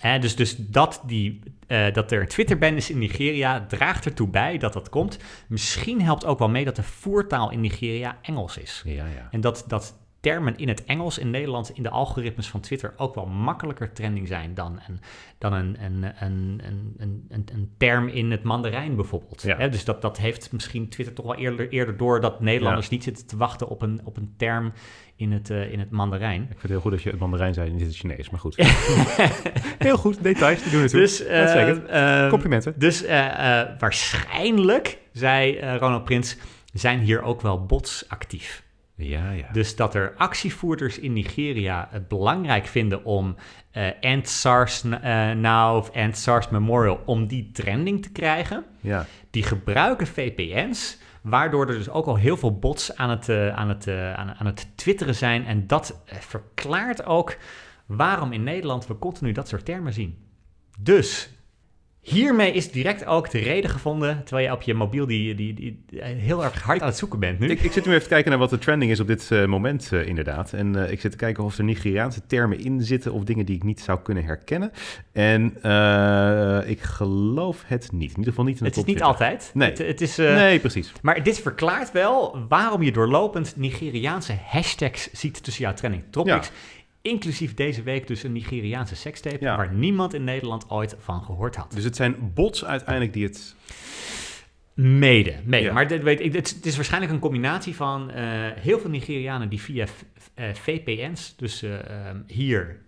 Hè, dus dus dat, die, dat er een Twitter-ban is in Nigeria draagt ertoe bij dat dat komt. Misschien helpt ook wel mee dat de voertaal in Nigeria Engels is. Ja, ja. En dat, dat termen in het Engels in Nederland in de algoritmes van Twitter ook wel makkelijker trending zijn dan een, dan een, een, een, een, een, een, term in het Mandarijn bijvoorbeeld. Ja. Dus dat, dat heeft misschien Twitter toch wel eerder, eerder door dat Nederlanders niet zitten te wachten op een, op een term in het, eh, in het Mandarijn. Ik vind het heel goed dat je het Mandarijn zei en niet het Chinees, maar goed. heel goed, details, die doen het Dus, eh, eh, Complimenten. Dus eh, waarschijnlijk, zei Ronald Prins, zijn hier ook wel bots actief. Ja, ja. Dus dat er actievoerders in Nigeria het belangrijk vinden om eh End SARS eh, Now of End SARS Memorial, om die trending te krijgen. ja. Die gebruiken VPN's, waardoor er dus ook al heel veel bots aan het, eh, aan het, aan, aan het twitteren zijn. En dat verklaart ook waarom in Nederland we continu dat soort termen zien. Dus hiermee is direct ook de reden gevonden, terwijl je op je mobiel die, die, die, die heel erg hard aan het zoeken bent nu. Ik, ik zit nu even te kijken naar wat de trending is op dit eh, moment, eh, inderdaad. En eh, ik zit te kijken of er Nigeriaanse termen in zitten of dingen die ik niet zou kunnen herkennen. En eh, ik geloof het niet. In ieder geval niet in de het is niet 20. altijd. Nee. Het, het is, eh, Nee, precies. Maar dit verklaart wel waarom je doorlopend Nigeriaanse hashtags ziet tussen jouw trending topics. Inclusief deze week dus een Nigeriaanse sekstape, Ja. waar niemand in Nederland ooit van gehoord had. Dus het zijn bots uiteindelijk die het... Mede, mede. Ja. Maar dit, weet ik, het, is waarschijnlijk een combinatie van eh, heel veel Nigerianen die via v- eh, VPN's, dus eh, ehm, hier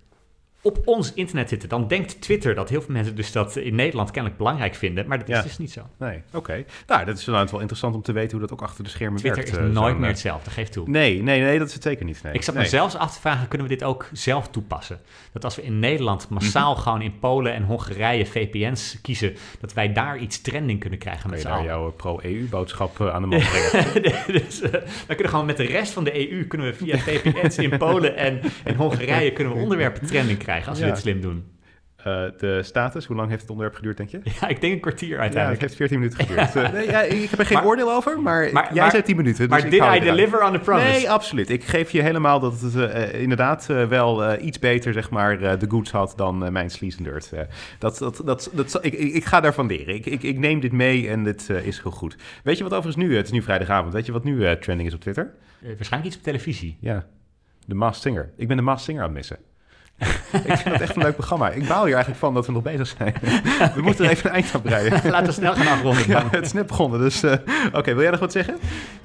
op ons internet zitten. Dan denkt Twitter dat heel veel mensen dus dat in Nederland kennelijk belangrijk vinden, maar dat is Ja. dus niet zo. Nee, oké. Nou, dat is inderdaad wel interessant om te weten hoe dat ook achter de schermen Twitter werkt. is eh, nooit meer eh, hetzelfde, geef toe. Nee, nee, nee, dat is het zeker niet. Nee. Ik zat nee. me zelfs af te vragen, kunnen we dit ook zelf toepassen? Dat als we in Nederland massaal Mhm. gewoon in Polen en Hongarije VPN's kiezen, dat wij daar iets trending kunnen krijgen met z'n allen. jouw eh, pro-EU-boodschap aan de man brengen? dus eh, wij kunnen gewoon met de rest van de EU kunnen we via VPN's in Polen en, en Hongarije kunnen we onderwerpen trending krijgen als we dit slim doen. Eh, de status, hoe lang heeft het onderwerp geduurd, denk je? Ja, ik denk een kwartier Ja, het uiteindelijk. heeft 14 minuten geduurd. Eh, nee, ja, ik heb er geen Maar- oordeel over, maar, maar- jij maar- zei 10 minuten. maar dus ik did I deliver on the promise? Nee, absoluut. Ik geef je helemaal dat het eh, inderdaad wel iets beter, zeg maar, de goods had dan mijn Sleaze. Eh, dat, dat, dat, dat, ik, ik, ga daarvan leren. Ik, ik, ik neem dit mee en dit is heel goed. Weet je wat overigens nu, het is nu vrijdagavond, weet je wat nu trending is op Twitter? Waarschijnlijk iets op televisie. Ja, de Masked Singer. Ik ben de Masked Singer aan het missen. ik vind dat echt een leuk programma. Ik baal hier eigenlijk van dat we nog bezig zijn. we moeten er even een eind aan breien. Laten we snel gaan afronden. Ja, het is net begonnen, dus... eh, Oké, wil jij nog wat zeggen?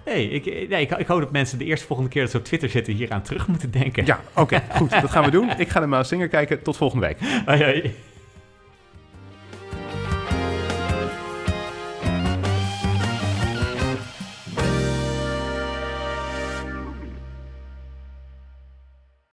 Nee, ik, nee ik, ik hoop dat mensen de eerste volgende keer dat ze op Twitter zitten hier aan terug moeten denken. Ja, oké, goed. Dat gaan we doen. Ik ga de Masked Singer kijken. Tot volgende week. Hoi, hoi.